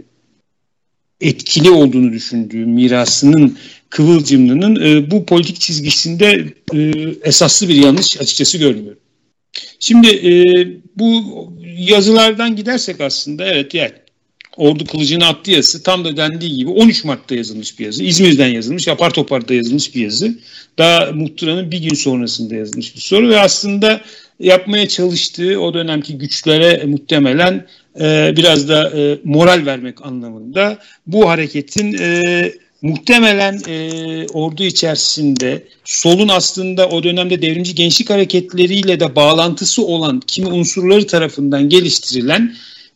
etkili olduğunu düşündüğüm mirasının Kıvılcımlı'nın e, bu politik çizgisinde e, esaslı bir yanlış açıkçası görmüyorum. Şimdi e, bu yazılardan gidersek aslında evet yani Ordu Kılıcı'nın attı yazısı tam da dendiği gibi 13 Mart'ta yazılmış bir yazı. İzmir'den yazılmış, apar toparda yazılmış bir yazı. Daha muhtıranın bir gün sonrasında yazılmış bir soru ve aslında yapmaya çalıştığı o dönemki güçlere muhtemelen e, biraz da e, moral vermek anlamında bu hareketin e, muhtemelen e, ordu içerisinde solun aslında o dönemde devrimci gençlik hareketleriyle de bağlantısı olan kimi unsurları tarafından geliştirilen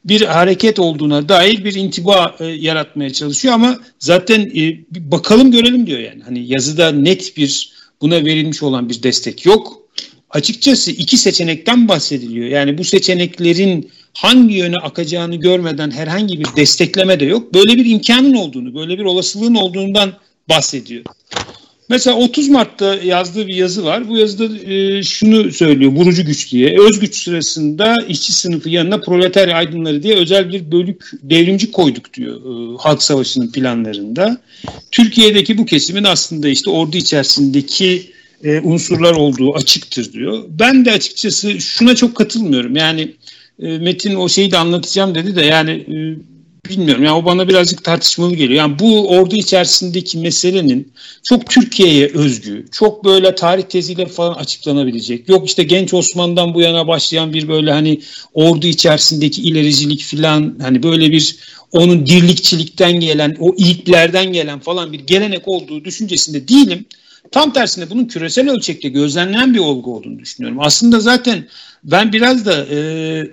bir hareket olduğuna dair bir intiba e, yaratmaya çalışıyor ama zaten e, bakalım görelim diyor yani. Hani yazıda net bir buna verilmiş olan bir destek yok. Açıkçası iki seçenekten bahsediliyor. Yani bu seçeneklerin hangi yöne akacağını görmeden herhangi bir destekleme de yok. Böyle bir imkanın olduğunu, böyle bir olasılığın olduğundan bahsediyor. Mesela 30 Mart'ta yazdığı bir yazı var. Bu yazıda e, şunu söylüyor vurucu güç diye. Özgüç sırasında işçi sınıfı yanına proletarya aydınları diye özel bir bölük devrimci koyduk diyor e, Halk Savaşı'nın planlarında. Türkiye'deki bu kesimin aslında işte ordu içerisindeki e, unsurlar olduğu açıktır diyor. Ben de açıkçası şuna çok katılmıyorum. Yani e, Metin o şeyi de anlatacağım dedi de yani e, bilmiyorum. Yani o bana birazcık tartışmalı geliyor. Yani bu ordu içerisindeki meselenin çok Türkiye'ye özgü, çok böyle tarih teziyle falan açıklanabilecek. Yok işte genç Osman'dan bu yana başlayan bir böyle hani ordu içerisindeki ilericilik falan hani böyle bir onun dirlikçilikten gelen, o ilklerden gelen falan bir gelenek olduğu düşüncesinde değilim. Tam tersine bunun küresel ölçekte gözlemlenen bir olgu olduğunu düşünüyorum. Aslında zaten ben biraz da e,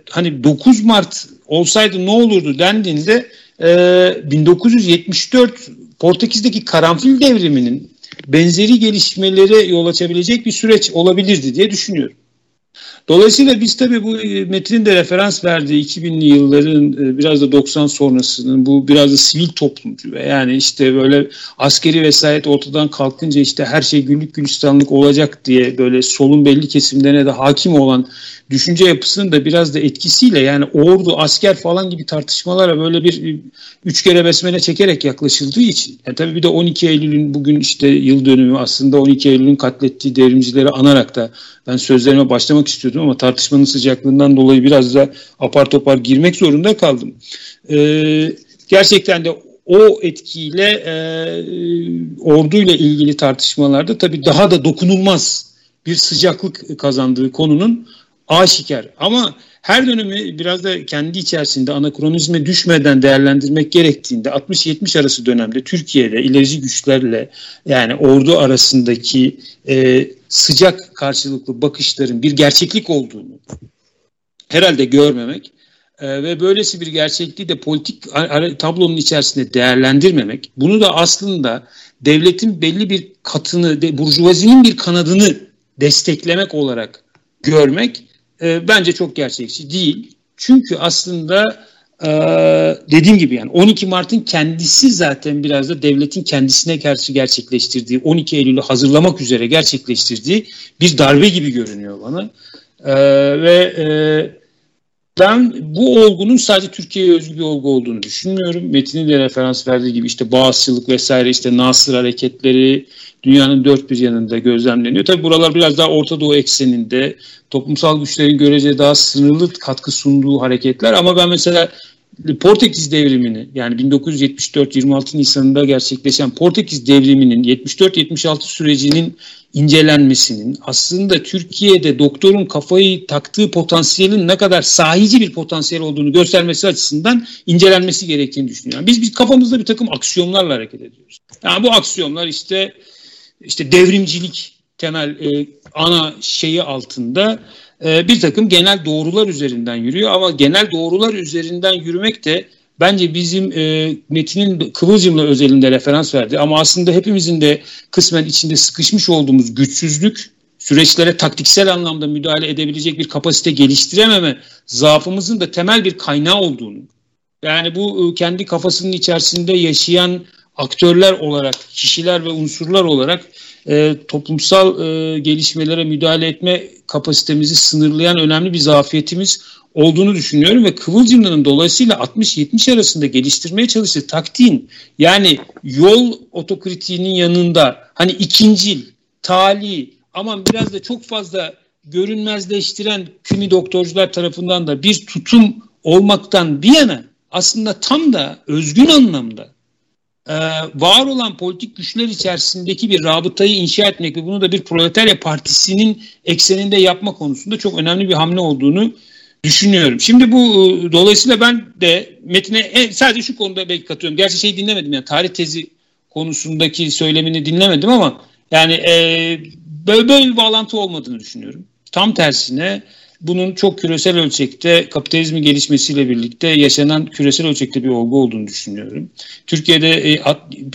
hani 9 Mart olsaydı ne olurdu dendiğinde e, 1974 Portekiz'deki karanfil devriminin benzeri gelişmelere yol açabilecek bir süreç olabilirdi diye düşünüyorum. Dolayısıyla biz tabii bu e, metnin de referans verdiği 2000'li yılların e, biraz da 90 sonrasının bu biraz da sivil toplumcu ve yani işte böyle askeri vesayet ortadan kalkınca işte her şey güllük gülistanlık olacak diye böyle solun belli kesimlerine de hakim olan düşünce yapısının da biraz da etkisiyle yani ordu, asker falan gibi tartışmalara böyle bir üç kere besmele çekerek yaklaşıldığı için yani tabii bir de 12 Eylül'ün bugün işte yıl dönümü aslında 12 Eylül'ün katlettiği devrimcileri anarak da ben sözlerime başlamak istiyordum ama tartışmanın sıcaklığından dolayı biraz da apar topar girmek zorunda kaldım. Ee, gerçekten de o etkiyle e, orduyla ilgili tartışmalarda tabii daha da dokunulmaz bir sıcaklık kazandığı konunun aşikar. Ama her dönemi biraz da kendi içerisinde anakronizme düşmeden değerlendirmek gerektiğinde 60-70 arası dönemde Türkiye'de ilerici güçlerle yani ordu arasındaki e, sıcak karşılıklı bakışların bir gerçeklik olduğunu herhalde görmemek e, ve böylesi bir gerçekliği de politik tablonun içerisinde değerlendirmemek, bunu da aslında devletin belli bir katını, de, burjuvazinin bir kanadını desteklemek olarak görmek e, bence çok gerçekçi değil. Çünkü aslında e, dediğim gibi yani 12 Mart'ın kendisi zaten biraz da devletin kendisine karşı gerçekleştirdiği 12 Eylül'ü hazırlamak üzere gerçekleştirdiği bir darbe gibi görünüyor bana. E, ve e, ben bu olgunun sadece Türkiye'ye özgü bir olgu olduğunu düşünmüyorum. Metin'in de referans verdiği gibi işte bağışçılık vesaire işte Nasır hareketleri dünyanın dört bir yanında gözlemleniyor. Tabi buralar biraz daha Orta Doğu ekseninde toplumsal güçlerin görece daha sınırlı katkı sunduğu hareketler ama ben mesela Portekiz devrimini yani 1974-26 Nisan'ında gerçekleşen Portekiz devriminin 74-76 sürecinin incelenmesinin aslında Türkiye'de doktorun kafayı taktığı potansiyelin ne kadar sahici bir potansiyel olduğunu göstermesi açısından incelenmesi gerektiğini düşünüyorum. Biz, biz kafamızda bir takım aksiyonlarla hareket ediyoruz. Yani bu aksiyonlar işte işte devrimcilik temel e, ana şeyi altında bir takım genel doğrular üzerinden yürüyor ama genel doğrular üzerinden yürümek de bence bizim e, metinin Kıvılcım'la özelinde referans verdi. Ama aslında hepimizin de kısmen içinde sıkışmış olduğumuz güçsüzlük süreçlere taktiksel anlamda müdahale edebilecek bir kapasite geliştirememe zaafımızın da temel bir kaynağı olduğunu yani bu e, kendi kafasının içerisinde yaşayan aktörler olarak, kişiler ve unsurlar olarak e, toplumsal e, gelişmelere müdahale etme kapasitemizi sınırlayan önemli bir zafiyetimiz olduğunu düşünüyorum ve Kıvılcımlı'nın dolayısıyla 60-70 arasında geliştirmeye çalıştığı taktiğin yani yol otokritiğinin yanında hani ikincil, tali ama biraz da çok fazla görünmezleştiren kimi doktorcular tarafından da bir tutum olmaktan bir yana aslında tam da özgün anlamda e, var olan politik güçler içerisindeki bir rabıtayı inşa etmek ve bunu da bir proletarya partisinin ekseninde yapma konusunda çok önemli bir hamle olduğunu düşünüyorum. Şimdi bu e, dolayısıyla ben de metine e, sadece şu konuda belki katıyorum. Gerçi şey dinlemedim yani tarih tezi konusundaki söylemini dinlemedim ama yani e, böyle, böyle bir bağlantı olmadığını düşünüyorum. Tam tersine bunun çok küresel ölçekte kapitalizmin gelişmesiyle birlikte yaşanan küresel ölçekte bir olgu olduğunu düşünüyorum. Türkiye'de e,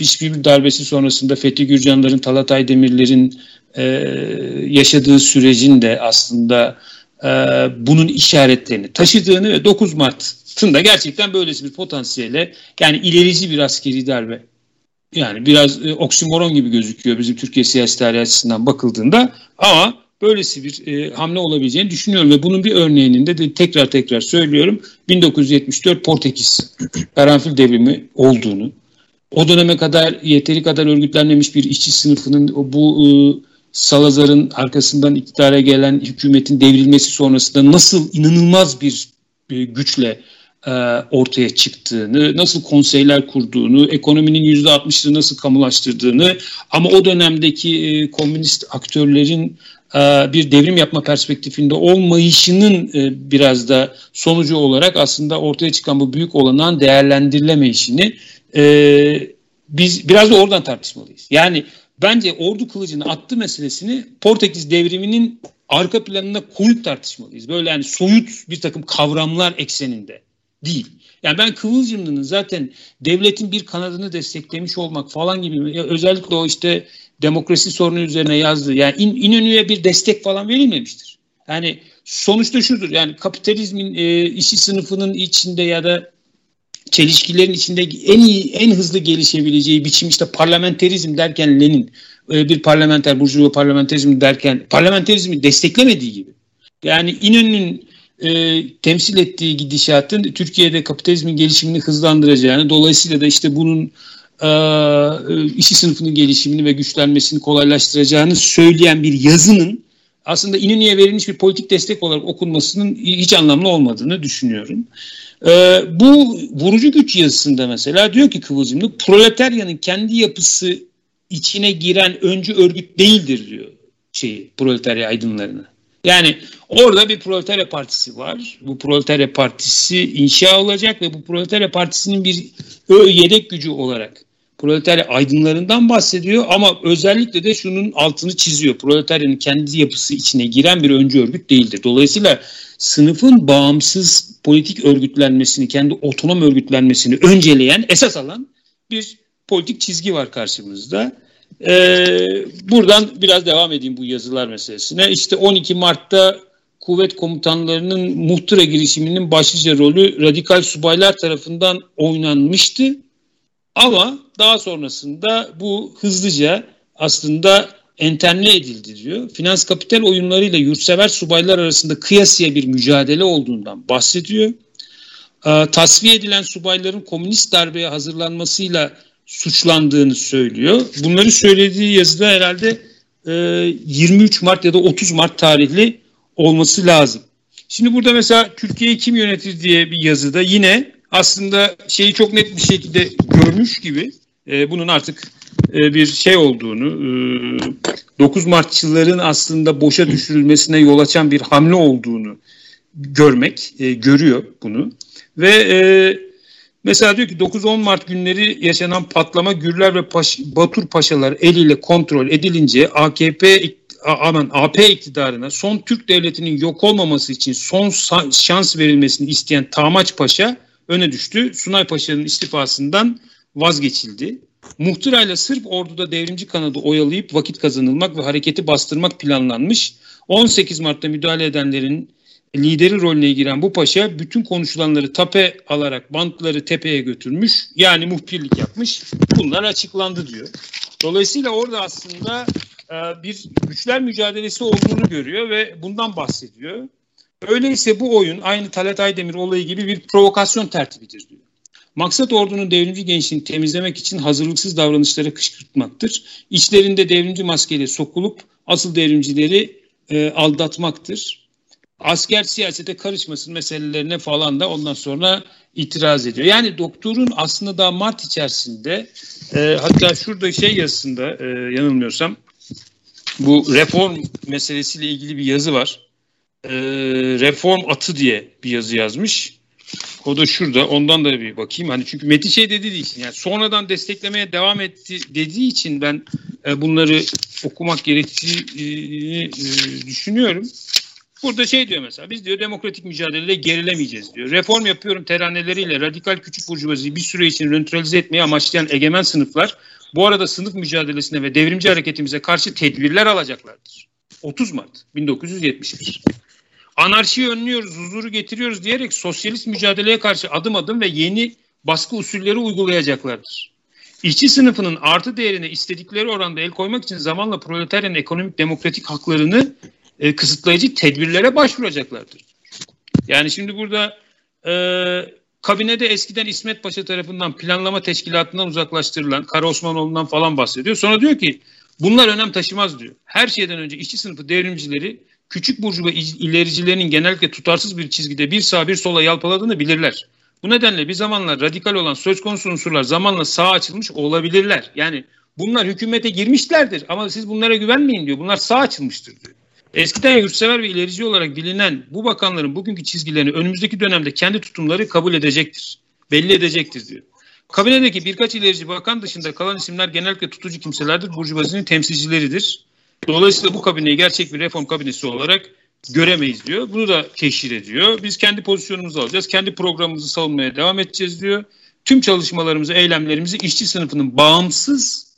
hiçbir darbesi sonrasında Fethi Gürcanların, Talat Aydemirlerin e, yaşadığı sürecin de aslında e, bunun işaretlerini taşıdığını ve 9 Mart'ın da gerçekten böylesi bir potansiyele yani ilerici bir askeri darbe yani biraz e, oksimoron gibi gözüküyor bizim Türkiye siyasi tarihi açısından bakıldığında ama böylesi bir e, hamle olabileceğini düşünüyorum ve bunun bir örneğinin de, de tekrar tekrar söylüyorum 1974 Portekiz karanfil devrimi olduğunu o döneme kadar yeteri kadar örgütlenmemiş bir işçi sınıfının bu e, Salazar'ın arkasından iktidara gelen hükümetin devrilmesi sonrasında nasıl inanılmaz bir e, güçle e, ortaya çıktığını, nasıl konseyler kurduğunu, ekonominin yüzde 60'ını nasıl kamulaştırdığını ama o dönemdeki e, komünist aktörlerin bir devrim yapma perspektifinde olmayışının e, biraz da sonucu olarak aslında ortaya çıkan bu büyük olanan değerlendirilemeyişini e, biz biraz da oradan tartışmalıyız. Yani bence ordu kılıcını attı meselesini Portekiz devriminin arka planına koyup tartışmalıyız. Böyle yani soyut bir takım kavramlar ekseninde değil. Yani ben Kıvılcımlı'nın zaten devletin bir kanadını desteklemiş olmak falan gibi özellikle o işte demokrasi sorunu üzerine yazdığı yani İn, İnönü'ye bir destek falan verilmemiştir. Yani sonuçta şudur yani kapitalizmin e, işçi sınıfının içinde ya da çelişkilerin içinde en iyi, en hızlı gelişebileceği biçim işte parlamenterizm derken Lenin e, bir parlamenter, burjuva parlamenterizm derken parlamenterizmi desteklemediği gibi. Yani İnönü'nün e, temsil ettiği gidişatın Türkiye'de kapitalizmin gelişimini hızlandıracağını, dolayısıyla da işte bunun e, e işçi sınıfının gelişimini ve güçlenmesini kolaylaştıracağını söyleyen bir yazının aslında İnönü'ye verilmiş bir politik destek olarak okunmasının hiç anlamlı olmadığını düşünüyorum. Ee, bu vurucu güç yazısında mesela diyor ki Kıvılcımlı proletaryanın kendi yapısı içine giren öncü örgüt değildir diyor şeyi proletarya aydınlarını. Yani orada bir proletarya partisi var. Bu proletarya partisi inşa olacak ve bu proletarya partisinin bir yedek gücü olarak proletarya aydınlarından bahsediyor ama özellikle de şunun altını çiziyor. Proletaryanın kendi yapısı içine giren bir öncü örgüt değildir. Dolayısıyla sınıfın bağımsız politik örgütlenmesini, kendi otonom örgütlenmesini önceleyen, esas alan bir politik çizgi var karşımızda. Ee, buradan biraz devam edeyim bu yazılar meselesine. İşte 12 Mart'ta kuvvet komutanlarının muhtıra girişiminin başlıca rolü radikal subaylar tarafından oynanmıştı. Ama daha sonrasında bu hızlıca aslında enterle edildi diyor. Finans kapital oyunlarıyla yurtsever subaylar arasında kıyasıya bir mücadele olduğundan bahsediyor. E, tasfiye edilen subayların komünist darbeye hazırlanmasıyla suçlandığını söylüyor. Bunları söylediği yazıda herhalde e, 23 Mart ya da 30 Mart tarihli olması lazım. Şimdi burada mesela Türkiye'yi kim yönetir diye bir yazıda yine aslında şeyi çok net bir şekilde görmüş gibi e, bunun artık e, bir şey olduğunu, e, 9 Martçıların aslında boşa düşürülmesine yol açan bir hamle olduğunu görmek, e, görüyor bunu. Ve e, mesela diyor ki 9-10 Mart günleri yaşanan patlama Gürler ve Paş, Batur Paşalar eliyle kontrol edilince AKP aman AP iktidarına son Türk devletinin yok olmaması için son şans verilmesini isteyen Tamaç Paşa öne düştü. Sunay Paşa'nın istifasından vazgeçildi. Muhtırayla Sırp orduda devrimci kanadı oyalayıp vakit kazanılmak ve hareketi bastırmak planlanmış. 18 Mart'ta müdahale edenlerin lideri rolüne giren bu paşa bütün konuşulanları tape alarak bantları tepeye götürmüş. Yani muhbirlik yapmış. Bunlar açıklandı diyor. Dolayısıyla orada aslında e, bir güçler mücadelesi olduğunu görüyor ve bundan bahsediyor. Öyleyse bu oyun aynı Talat Aydemir olayı gibi bir provokasyon tertibidir diyor. Maksat ordunun devrimci gençliğini temizlemek için hazırlıksız davranışlara kışkırtmaktır. İçlerinde devrimci maskeyle sokulup asıl devrimcileri e, aldatmaktır. Asker siyasete karışmasın meselelerine falan da ondan sonra itiraz ediyor. Yani doktorun aslında daha Mart içerisinde e, hatta şurada şey yazısında e, yanılmıyorsam bu reform meselesiyle ilgili bir yazı var. E, reform atı diye bir yazı yazmış. O da şurada. Ondan da bir bakayım. Hani çünkü Metin şey dediği için yani sonradan desteklemeye devam etti dediği için ben e, bunları okumak gerektiğini e, düşünüyorum. Burada şey diyor mesela biz diyor demokratik mücadeleyle gerilemeyeceğiz diyor. Reform yapıyorum teraneleriyle radikal küçük burjuvaziyi bir süre için röntralize etmeyi amaçlayan egemen sınıflar bu arada sınıf mücadelesine ve devrimci hareketimize karşı tedbirler alacaklardır. 30 Mart 1971 anarşiyi önlüyoruz, huzuru getiriyoruz diyerek sosyalist mücadeleye karşı adım adım ve yeni baskı usulleri uygulayacaklardır. İşçi sınıfının artı değerine istedikleri oranda el koymak için zamanla proletaryanın ekonomik demokratik haklarını e, kısıtlayıcı tedbirlere başvuracaklardır. Yani şimdi burada e, kabinede eskiden İsmet Paşa tarafından planlama teşkilatından uzaklaştırılan Kara Osmanoğlu'ndan falan bahsediyor. Sonra diyor ki bunlar önem taşımaz diyor. Her şeyden önce işçi sınıfı devrimcileri küçük burjuva ilericilerinin genellikle tutarsız bir çizgide bir sağ bir sola yalpaladığını bilirler. Bu nedenle bir zamanlar radikal olan söz konusu unsurlar zamanla sağa açılmış olabilirler. Yani bunlar hükümete girmişlerdir ama siz bunlara güvenmeyin diyor. Bunlar sağ açılmıştır diyor. Eskiden yurtsever ve ilerici olarak bilinen bu bakanların bugünkü çizgilerini önümüzdeki dönemde kendi tutumları kabul edecektir. Belli edecektir diyor. Kabinedeki birkaç ilerici bakan dışında kalan isimler genellikle tutucu kimselerdir. Burjuvazinin temsilcileridir. Dolayısıyla bu kabineyi gerçek bir reform kabinesi olarak göremeyiz diyor. Bunu da teşhir ediyor. Biz kendi pozisyonumuzu alacağız. Kendi programımızı savunmaya devam edeceğiz diyor. Tüm çalışmalarımızı, eylemlerimizi işçi sınıfının bağımsız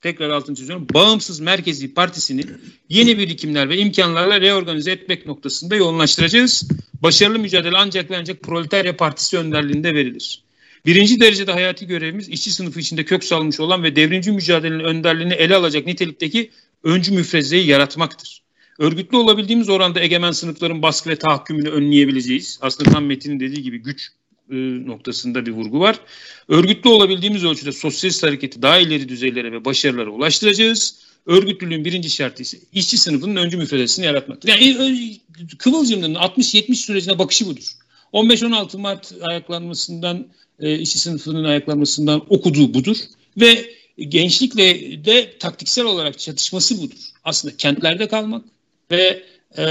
tekrar altını çiziyorum, bağımsız merkezi partisini yeni birikimler ve imkanlarla reorganize etmek noktasında yoğunlaştıracağız. Başarılı mücadele ancak ve ancak Proletarya Partisi önderliğinde verilir. Birinci derecede hayati görevimiz işçi sınıfı içinde kök salmış olan ve devrimci mücadelenin önderliğini ele alacak nitelikteki öncü müfrezeyi yaratmaktır. Örgütlü olabildiğimiz oranda egemen sınıfların baskı ve tahakkümünü önleyebileceğiz. Aslında tam Metin'in dediği gibi güç e, noktasında bir vurgu var. Örgütlü olabildiğimiz ölçüde sosyalist hareketi daha ileri düzeylere ve başarılara ulaştıracağız. Örgütlülüğün birinci şartı ise işçi sınıfının öncü müfredesini yaratmaktır. Yani e, Kıvılcım'ın 60-70 sürecine bakışı budur. 15-16 Mart ayaklanmasından, e, işçi sınıfının ayaklanmasından okuduğu budur. Ve gençlikle de taktiksel olarak çatışması budur. Aslında kentlerde kalmak ve e,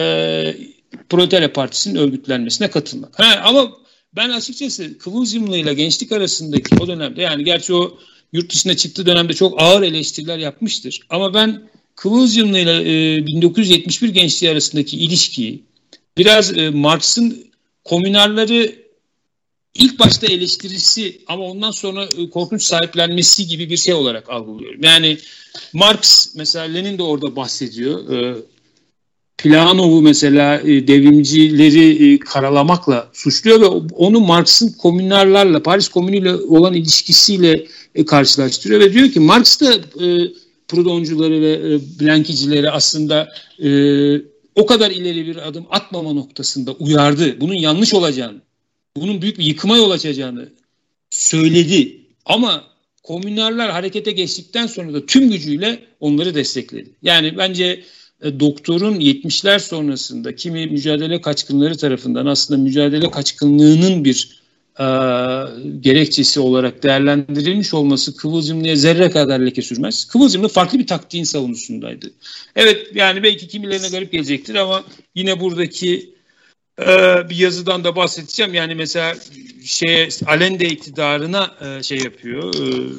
Proletariat Partisi'nin örgütlenmesine katılmak. Ha, ama ben açıkçası Kıvılcımlı ile gençlik arasındaki o dönemde yani gerçi o yurt dışına çıktığı dönemde çok ağır eleştiriler yapmıştır. Ama ben Kıvılcımlı ile e, 1971 gençliği arasındaki ilişkiyi biraz e, Marx'ın komünarları ilk başta eleştirisi ama ondan sonra e, korkunç sahiplenmesi gibi bir şey olarak algılıyorum. Yani Marx mesela Lenin de orada bahsediyor. E, Planov'u mesela e, devrimcileri karalamakla suçluyor ve onu Marx'ın komünarlarla, Paris Komünü'yle olan ilişkisiyle karşılaştırıyor ve diyor ki Marx da Proudhoncuları ve Blankicileri aslında o kadar ileri bir adım atmama noktasında uyardı. Bunun yanlış olacağını bunun büyük bir yıkıma yol açacağını söyledi. Ama komünarlar harekete geçtikten sonra da tüm gücüyle onları destekledi. Yani bence e, doktorun 70'ler sonrasında kimi mücadele kaçkınları tarafından aslında mücadele kaçkınlığının bir e, gerekçesi olarak değerlendirilmiş olması Kıvılcımlı'ya zerre kadar leke sürmez. Kıvılcımlı farklı bir taktiğin savunusundaydı. Evet yani belki kimilerine garip gelecektir ama yine buradaki ee, bir yazıdan da bahsedeceğim. Yani mesela şey Allende iktidarına e, şey yapıyor, e,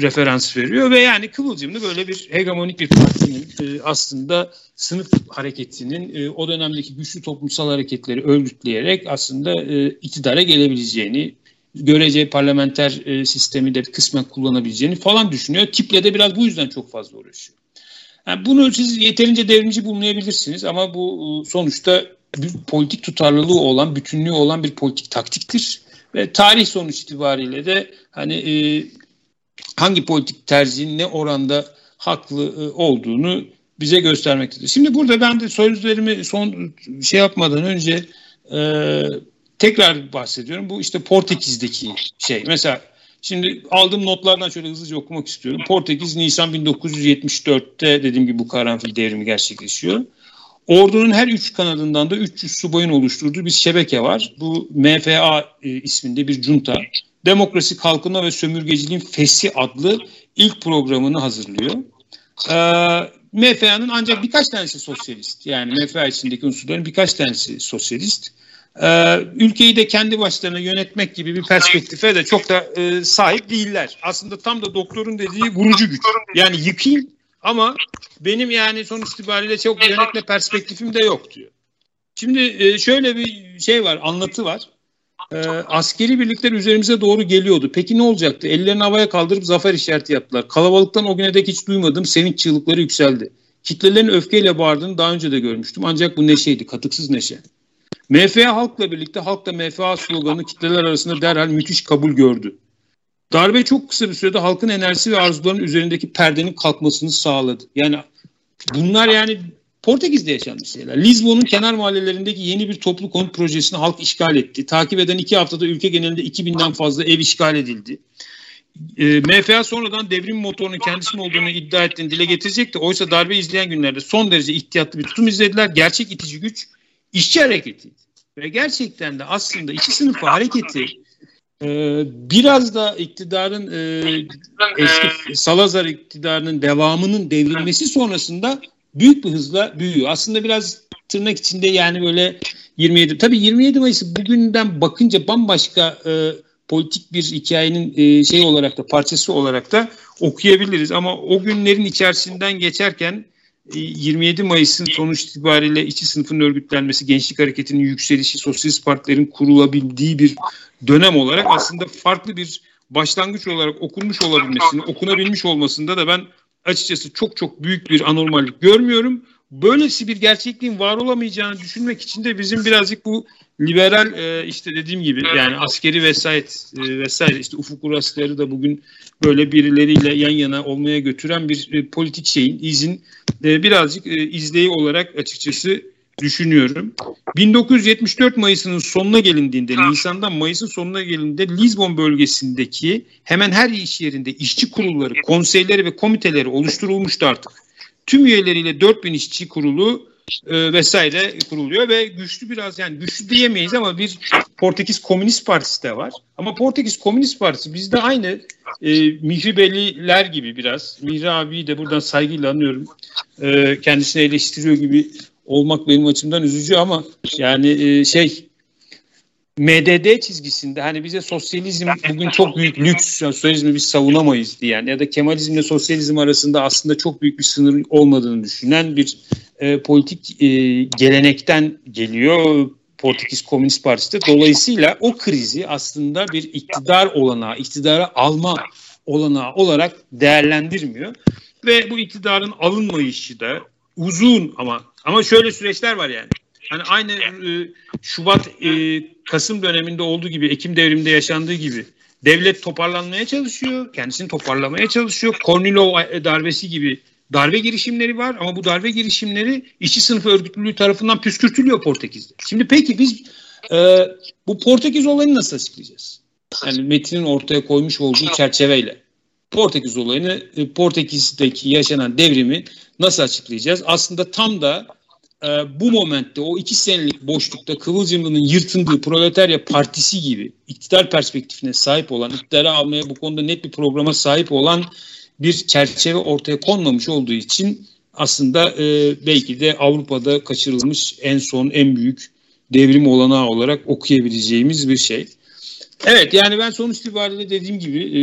referans veriyor ve yani Kıvılcımlı böyle bir hegemonik bir partinin e, aslında sınıf hareketinin e, o dönemdeki güçlü toplumsal hareketleri örgütleyerek aslında e, iktidara gelebileceğini, görece parlamenter e, sistemi de kısmen kullanabileceğini falan düşünüyor. Tiple de biraz bu yüzden çok fazla uğraşıyor. Yani bunu siz yeterince devrimci bulmayabilirsiniz ama bu e, sonuçta bir politik tutarlılığı olan, bütünlüğü olan bir politik taktiktir. Ve tarih sonuç itibariyle de hani e, hangi politik tercihin ne oranda haklı e, olduğunu bize göstermektedir. Şimdi burada ben de sözlerimi son şey yapmadan önce e, tekrar bahsediyorum. Bu işte Portekiz'deki şey. Mesela şimdi aldığım notlardan şöyle hızlıca okumak istiyorum. Portekiz Nisan 1974'te dediğim gibi bu karanfil devrimi gerçekleşiyor. Ordunun her üç kanadından da 300 subayın oluşturduğu bir şebeke var. Bu MFA e, isminde bir junta. Demokrasi, Kalkınma ve Sömürgeciliğin Fesi adlı ilk programını hazırlıyor. Ee, MFA'nın ancak birkaç tanesi sosyalist. Yani MFA içindeki unsurların birkaç tanesi sosyalist. Ee, ülkeyi de kendi başlarına yönetmek gibi bir perspektife de çok da e, sahip değiller. Aslında tam da doktorun dediği vurucu güç. Yani yıkayım ama benim yani sonuç itibariyle çok yönetme perspektifim de yok diyor. Şimdi e, şöyle bir şey var, anlatı var. E, askeri birlikler üzerimize doğru geliyordu. Peki ne olacaktı? Ellerini havaya kaldırıp zafer işareti yaptılar. Kalabalıktan o güne dek hiç duymadığım sevinç çığlıkları yükseldi. Kitlelerin öfkeyle bağırdığını daha önce de görmüştüm. Ancak bu neşeydi, katıksız neşe. MFA halkla birlikte halk da MFA sloganı kitleler arasında derhal müthiş kabul gördü. Darbe çok kısa bir sürede halkın enerjisi ve arzularının üzerindeki perdenin kalkmasını sağladı. Yani bunlar yani Portekiz'de yaşanmış şeyler. Lizbon'un kenar mahallelerindeki yeni bir toplu konut projesini halk işgal etti. Takip eden iki haftada ülke genelinde 2000'den fazla ev işgal edildi. E, ee, MFA sonradan devrim motorunun kendisinin olduğunu iddia ettiğini dile getirecekti. Oysa darbe izleyen günlerde son derece ihtiyatlı bir tutum izlediler. Gerçek itici güç işçi hareketi. Ve gerçekten de aslında iki sınıfı hareketi ee, biraz da iktidarın e, eski Salazar iktidarının devamının devrilmesi sonrasında büyük bir hızla büyüyor. Aslında biraz tırnak içinde yani böyle 27 tabii 27 Mayıs bugünden bakınca bambaşka e, politik bir hikayenin e, şey olarak da parçası olarak da okuyabiliriz ama o günlerin içerisinden geçerken 27 Mayıs'ın sonuç itibariyle işçi sınıfın örgütlenmesi, gençlik hareketinin yükselişi, sosyalist partilerin kurulabildiği bir dönem olarak aslında farklı bir başlangıç olarak okunmuş olabilmesini, okunabilmiş olmasında da ben açıkçası çok çok büyük bir anormallik görmüyorum. Böylesi bir gerçekliğin var olamayacağını düşünmek için de bizim birazcık bu liberal e, işte dediğim gibi yani askeri vesayet e, vesaire işte ufuk urasları da bugün böyle birileriyle yan yana olmaya götüren bir e, politik şeyin izin e, birazcık e, izleyi olarak açıkçası düşünüyorum. 1974 Mayıs'ının sonuna gelindiğinde, Nisan'dan Mayıs'ın sonuna gelindiğinde Lisbon bölgesindeki hemen her iş yerinde işçi kurulları, konseyleri ve komiteleri oluşturulmuştu artık. Tüm üyeleriyle 4000 işçi kurulu e, vesaire kuruluyor ve güçlü biraz yani güçlü diyemeyiz ama bir Portekiz Komünist Partisi de var. Ama Portekiz Komünist Partisi bizde aynı e, Mihribeliler gibi biraz. Mihri abiyi de buradan saygıyla anıyorum. E, kendisini eleştiriyor gibi olmak benim açımdan üzücü ama yani e, şey MDD çizgisinde hani bize sosyalizm bugün çok büyük lüks, sosyalizmi biz savunamayız diyen ya da Kemalizmle sosyalizm arasında aslında çok büyük bir sınır olmadığını düşünen bir e, politik e, gelenekten geliyor Portekiz Komünist Partisi de. Dolayısıyla o krizi aslında bir iktidar olanağı, iktidara alma olanağı olarak değerlendirmiyor. Ve bu iktidarın alınmayışı da uzun ama ama şöyle süreçler var yani. Hani aynı e, Şubat e, Kasım döneminde olduğu gibi Ekim devriminde yaşandığı gibi devlet toparlanmaya çalışıyor. Kendisini toparlamaya çalışıyor. Kornilov darbesi gibi darbe girişimleri var ama bu darbe girişimleri işçi sınıfı örgütlülüğü tarafından püskürtülüyor Portekiz'de. Şimdi peki biz e, bu Portekiz olayını nasıl açıklayacağız? Yani Metin'in ortaya koymuş olduğu çerçeveyle. Portekiz olayını, e, Portekiz'deki yaşanan devrimi nasıl açıklayacağız? Aslında tam da e, bu momentte o iki senelik boşlukta Kıvılcımlı'nın yırtındığı Proletarya Partisi gibi iktidar perspektifine sahip olan, iktidara almaya bu konuda net bir programa sahip olan bir çerçeve ortaya konmamış olduğu için aslında e, belki de Avrupa'da kaçırılmış en son en büyük devrim olanağı olarak okuyabileceğimiz bir şey. Evet yani ben sonuç itibariyle dediğim gibi e,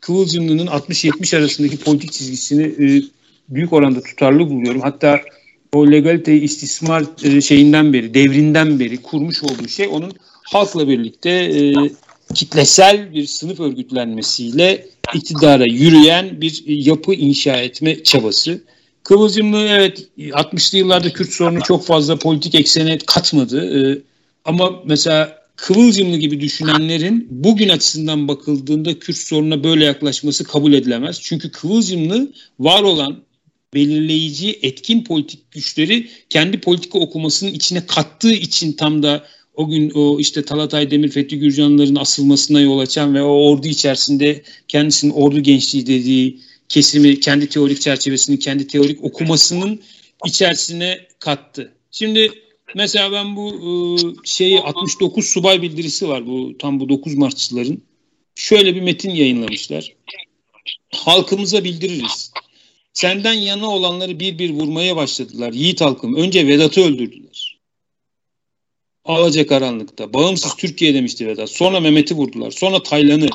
Kıvılcımlı'nın 60-70 arasındaki politik çizgisini e, büyük oranda tutarlı buluyorum. Hatta o legalite istismar e, şeyinden beri, devrinden beri kurmuş olduğu şey onun halkla birlikte e, kitlesel bir sınıf örgütlenmesiyle iktidara yürüyen bir yapı inşa etme çabası. Kıvılcımlı evet 60'lı yıllarda Kürt sorunu çok fazla politik eksene katmadı. Ee, ama mesela Kıvılcımlı gibi düşünenlerin bugün açısından bakıldığında Kürt sorununa böyle yaklaşması kabul edilemez. Çünkü Kıvılcımlı var olan belirleyici etkin politik güçleri kendi politika okumasının içine kattığı için tam da o gün o işte Talatay Demir Fethi Gürcanların asılmasına yol açan ve o ordu içerisinde kendisinin ordu gençliği dediği kesimi kendi teorik çerçevesini kendi teorik okumasının içerisine kattı. Şimdi mesela ben bu e, şeyi 69 subay bildirisi var bu tam bu 9 Martçıların. Şöyle bir metin yayınlamışlar. Halkımıza bildiririz. Senden yana olanları bir bir vurmaya başladılar. Yiğit halkım önce Vedat'ı öldürdüler. Alacakaranlık'ta. Bağımsız Türkiye demişti Vedat. Sonra Mehmet'i vurdular. Sonra Taylan'ı.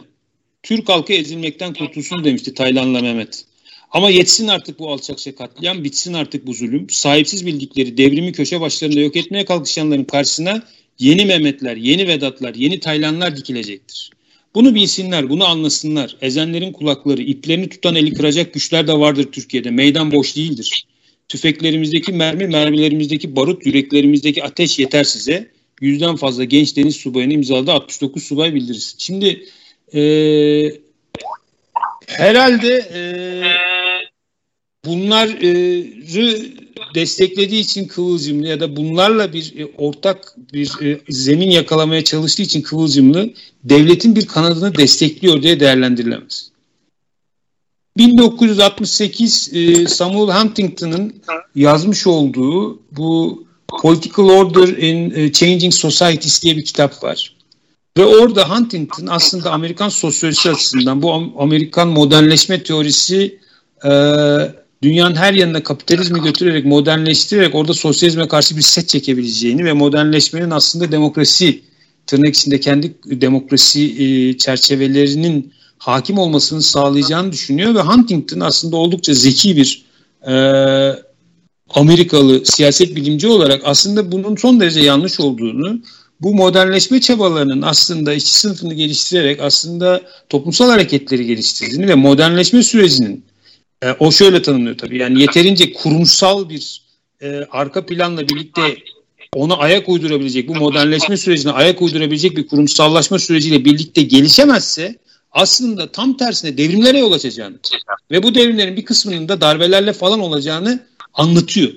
Türk halkı ezilmekten kurtulsun demişti Taylan'la Mehmet. Ama yetsin artık bu alçakça katliam, bitsin artık bu zulüm. Sahipsiz bildikleri devrimi köşe başlarında yok etmeye kalkışanların karşısına yeni Mehmetler, yeni Vedatlar, yeni Taylanlar dikilecektir. Bunu bilsinler, bunu anlasınlar. Ezenlerin kulakları, iplerini tutan eli kıracak güçler de vardır Türkiye'de. Meydan boş değildir. Tüfeklerimizdeki mermi, mermilerimizdeki barut, yüreklerimizdeki ateş yeter size yüzden fazla genç deniz subayını imzaladı 69 subay bildirisi. Şimdi e, herhalde e, bunları desteklediği için Kıvılcımlı ya da bunlarla bir e, ortak bir e, zemin yakalamaya çalıştığı için Kıvılcımlı devletin bir kanadını destekliyor diye değerlendirilemez. 1968 e, Samuel Huntington'ın yazmış olduğu bu Political Order in e, Changing Societies diye bir kitap var. Ve orada Huntington aslında Amerikan sosyolojisi açısından bu Amerikan modernleşme teorisi e, dünyanın her yanına kapitalizmi götürerek modernleştirerek orada sosyalizme karşı bir set çekebileceğini ve modernleşmenin aslında demokrasi tırnak içinde kendi demokrasi e, çerçevelerinin hakim olmasını sağlayacağını düşünüyor ve Huntington aslında oldukça zeki bir e, Amerikalı siyaset bilimci olarak aslında bunun son derece yanlış olduğunu, bu modernleşme çabalarının aslında işçi sınıfını geliştirerek aslında toplumsal hareketleri geliştirdiğini ve modernleşme sürecinin E, o şöyle tanımlıyor tabii. Yani yeterince kurumsal bir e, arka planla birlikte ona ayak uydurabilecek, bu modernleşme sürecine ayak uydurabilecek bir kurumsallaşma süreciyle birlikte gelişemezse aslında tam tersine devrimlere yol açacağını ve bu devrimlerin bir kısmının da darbelerle falan olacağını anlatıyor.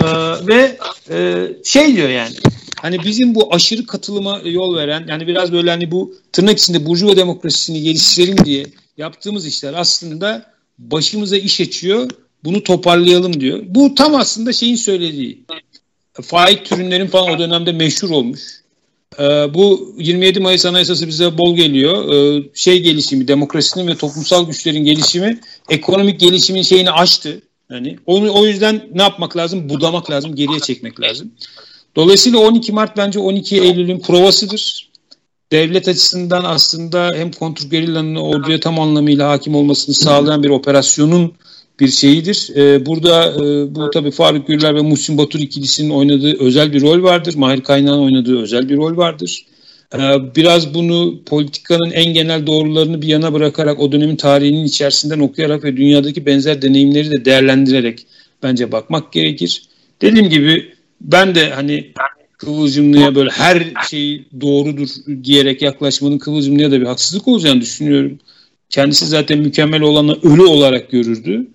Ee, ve e, şey diyor yani hani bizim bu aşırı katılıma yol veren yani biraz böyle hani bu tırnak içinde burjuva demokrasisini geliştirelim diye yaptığımız işler aslında başımıza iş açıyor bunu toparlayalım diyor. Bu tam aslında şeyin söylediği faik türünlerin falan o dönemde meşhur olmuş. Ee, bu 27 Mayıs Anayasası bize bol geliyor. Ee, şey gelişimi, demokrasinin ve toplumsal güçlerin gelişimi, ekonomik gelişimin şeyini aştı. Yani onu, o yüzden ne yapmak lazım? Budamak lazım, geriye çekmek lazım. Dolayısıyla 12 Mart bence 12 Eylül'ün provasıdır. Devlet açısından aslında hem kontrgerillanın orduya tam anlamıyla hakim olmasını sağlayan bir operasyonun bir şeyidir. Ee, burada e, bu tabii Faruk Gürler ve Muhsin Batur ikilisinin oynadığı özel bir rol vardır. Mahir Kaynağ'ın oynadığı özel bir rol vardır. Ee, biraz bunu politikanın en genel doğrularını bir yana bırakarak o dönemin tarihinin içerisinden okuyarak ve dünyadaki benzer deneyimleri de değerlendirerek bence bakmak gerekir. Dediğim gibi ben de hani Kıvılcımlı'ya böyle her şey doğrudur diyerek yaklaşmanın Kıvılcımlı'ya da bir haksızlık olacağını düşünüyorum. Kendisi zaten mükemmel olanı ölü olarak görürdü.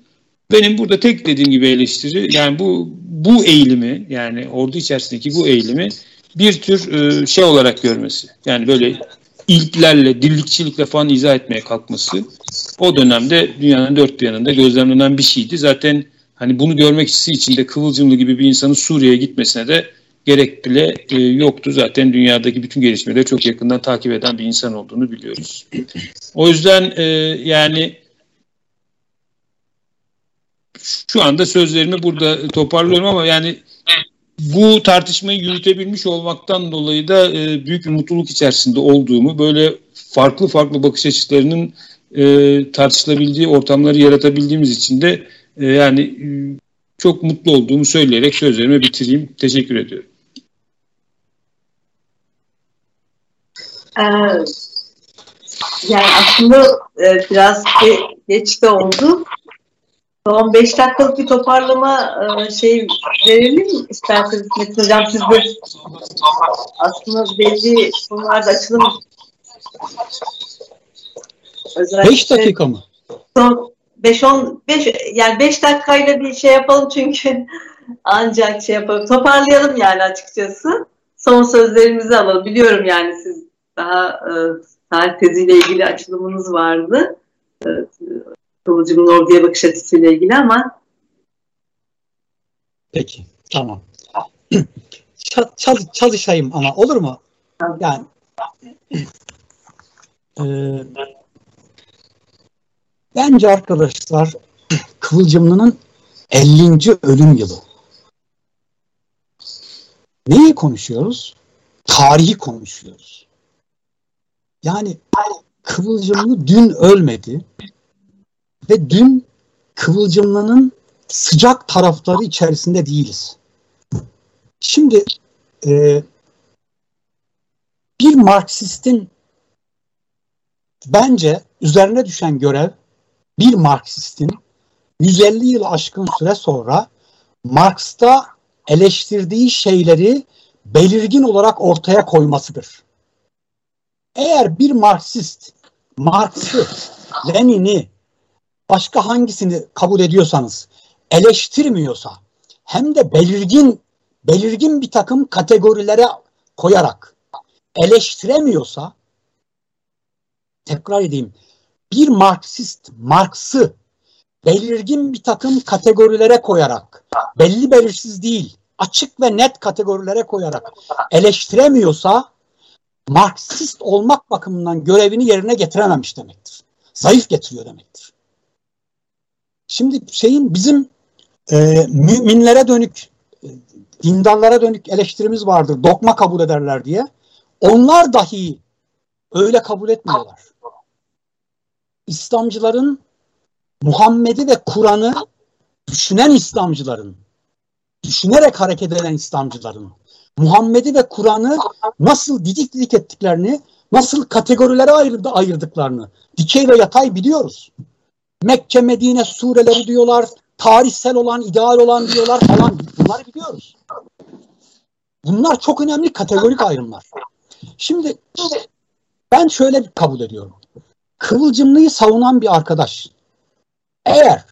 Benim burada tek dediğim gibi eleştiri yani bu bu eğilimi yani ordu içerisindeki bu eğilimi bir tür e, şey olarak görmesi. Yani böyle ilklerle, dillikçilikle falan izah etmeye kalkması o dönemde dünyanın dört bir yanında gözlemlenen bir şeydi. Zaten hani bunu görmek için de Kıvılcımlı gibi bir insanın Suriye'ye gitmesine de gerek bile e, yoktu. Zaten dünyadaki bütün gelişmeleri çok yakından takip eden bir insan olduğunu biliyoruz. O yüzden e, yani şu anda sözlerimi burada toparlıyorum ama yani bu tartışmayı yürütebilmiş olmaktan dolayı da e, büyük bir mutluluk içerisinde olduğumu, böyle farklı farklı bakış açılarının e, tartışılabildiği ortamları yaratabildiğimiz için de e, yani e, çok mutlu olduğumu söyleyerek sözlerimi bitireyim. Teşekkür ediyorum. Yani aslında e, biraz geç de oldu. Son 5 dakikalık bir toparlama e, şey verelim isterseniz Metin Hocam siz de aslında belli konularda açılım 5 dakika mı? Son 5 10 5 yani 5 dakikayla bir şey yapalım çünkü ancak şey yapalım. Toparlayalım yani açıkçası. Son sözlerimizi alalım. Biliyorum yani siz daha e, tarih teziyle ilgili açılımınız vardı. E, Kıvılcım'ın orduya bakış açısıyla ilgili ama Peki, tamam. Çal, çalışayım ama olur mu? Yani e, bence arkadaşlar Kıvılcımlı'nın 50. ölüm yılı. Neyi konuşuyoruz? Tarihi konuşuyoruz. Yani Kıvılcımlı dün ölmedi ve dün Kıvılcımlı'nın sıcak tarafları içerisinde değiliz. Şimdi e, bir Marksistin bence üzerine düşen görev bir Marksistin 150 yıl aşkın süre sonra Marx'ta eleştirdiği şeyleri belirgin olarak ortaya koymasıdır. Eğer bir Marksist Marx'ı, Lenin'i, başka hangisini kabul ediyorsanız eleştirmiyorsa hem de belirgin belirgin bir takım kategorilere koyarak eleştiremiyorsa tekrar edeyim bir Marksist Marx'ı belirgin bir takım kategorilere koyarak belli belirsiz değil açık ve net kategorilere koyarak eleştiremiyorsa Marksist olmak bakımından görevini yerine getirememiş demektir. Zayıf getiriyor demektir. Şimdi şeyin bizim e, müminlere dönük, e, dindarlara dönük eleştirimiz vardır. Dokma kabul ederler diye. Onlar dahi öyle kabul etmiyorlar. İslamcıların Muhammed'i ve Kur'an'ı düşünen İslamcıların, düşünerek hareket eden İslamcıların, Muhammed'i ve Kur'an'ı nasıl didik didik ettiklerini, nasıl kategorilere ayırdı, ayırdıklarını, dikey ve yatay biliyoruz. Mekke Medine sureleri diyorlar. Tarihsel olan, ideal olan diyorlar falan. Bunları biliyoruz. Bunlar çok önemli kategorik ayrımlar. Şimdi ben şöyle kabul ediyorum. Kıvılcımlıyı savunan bir arkadaş eğer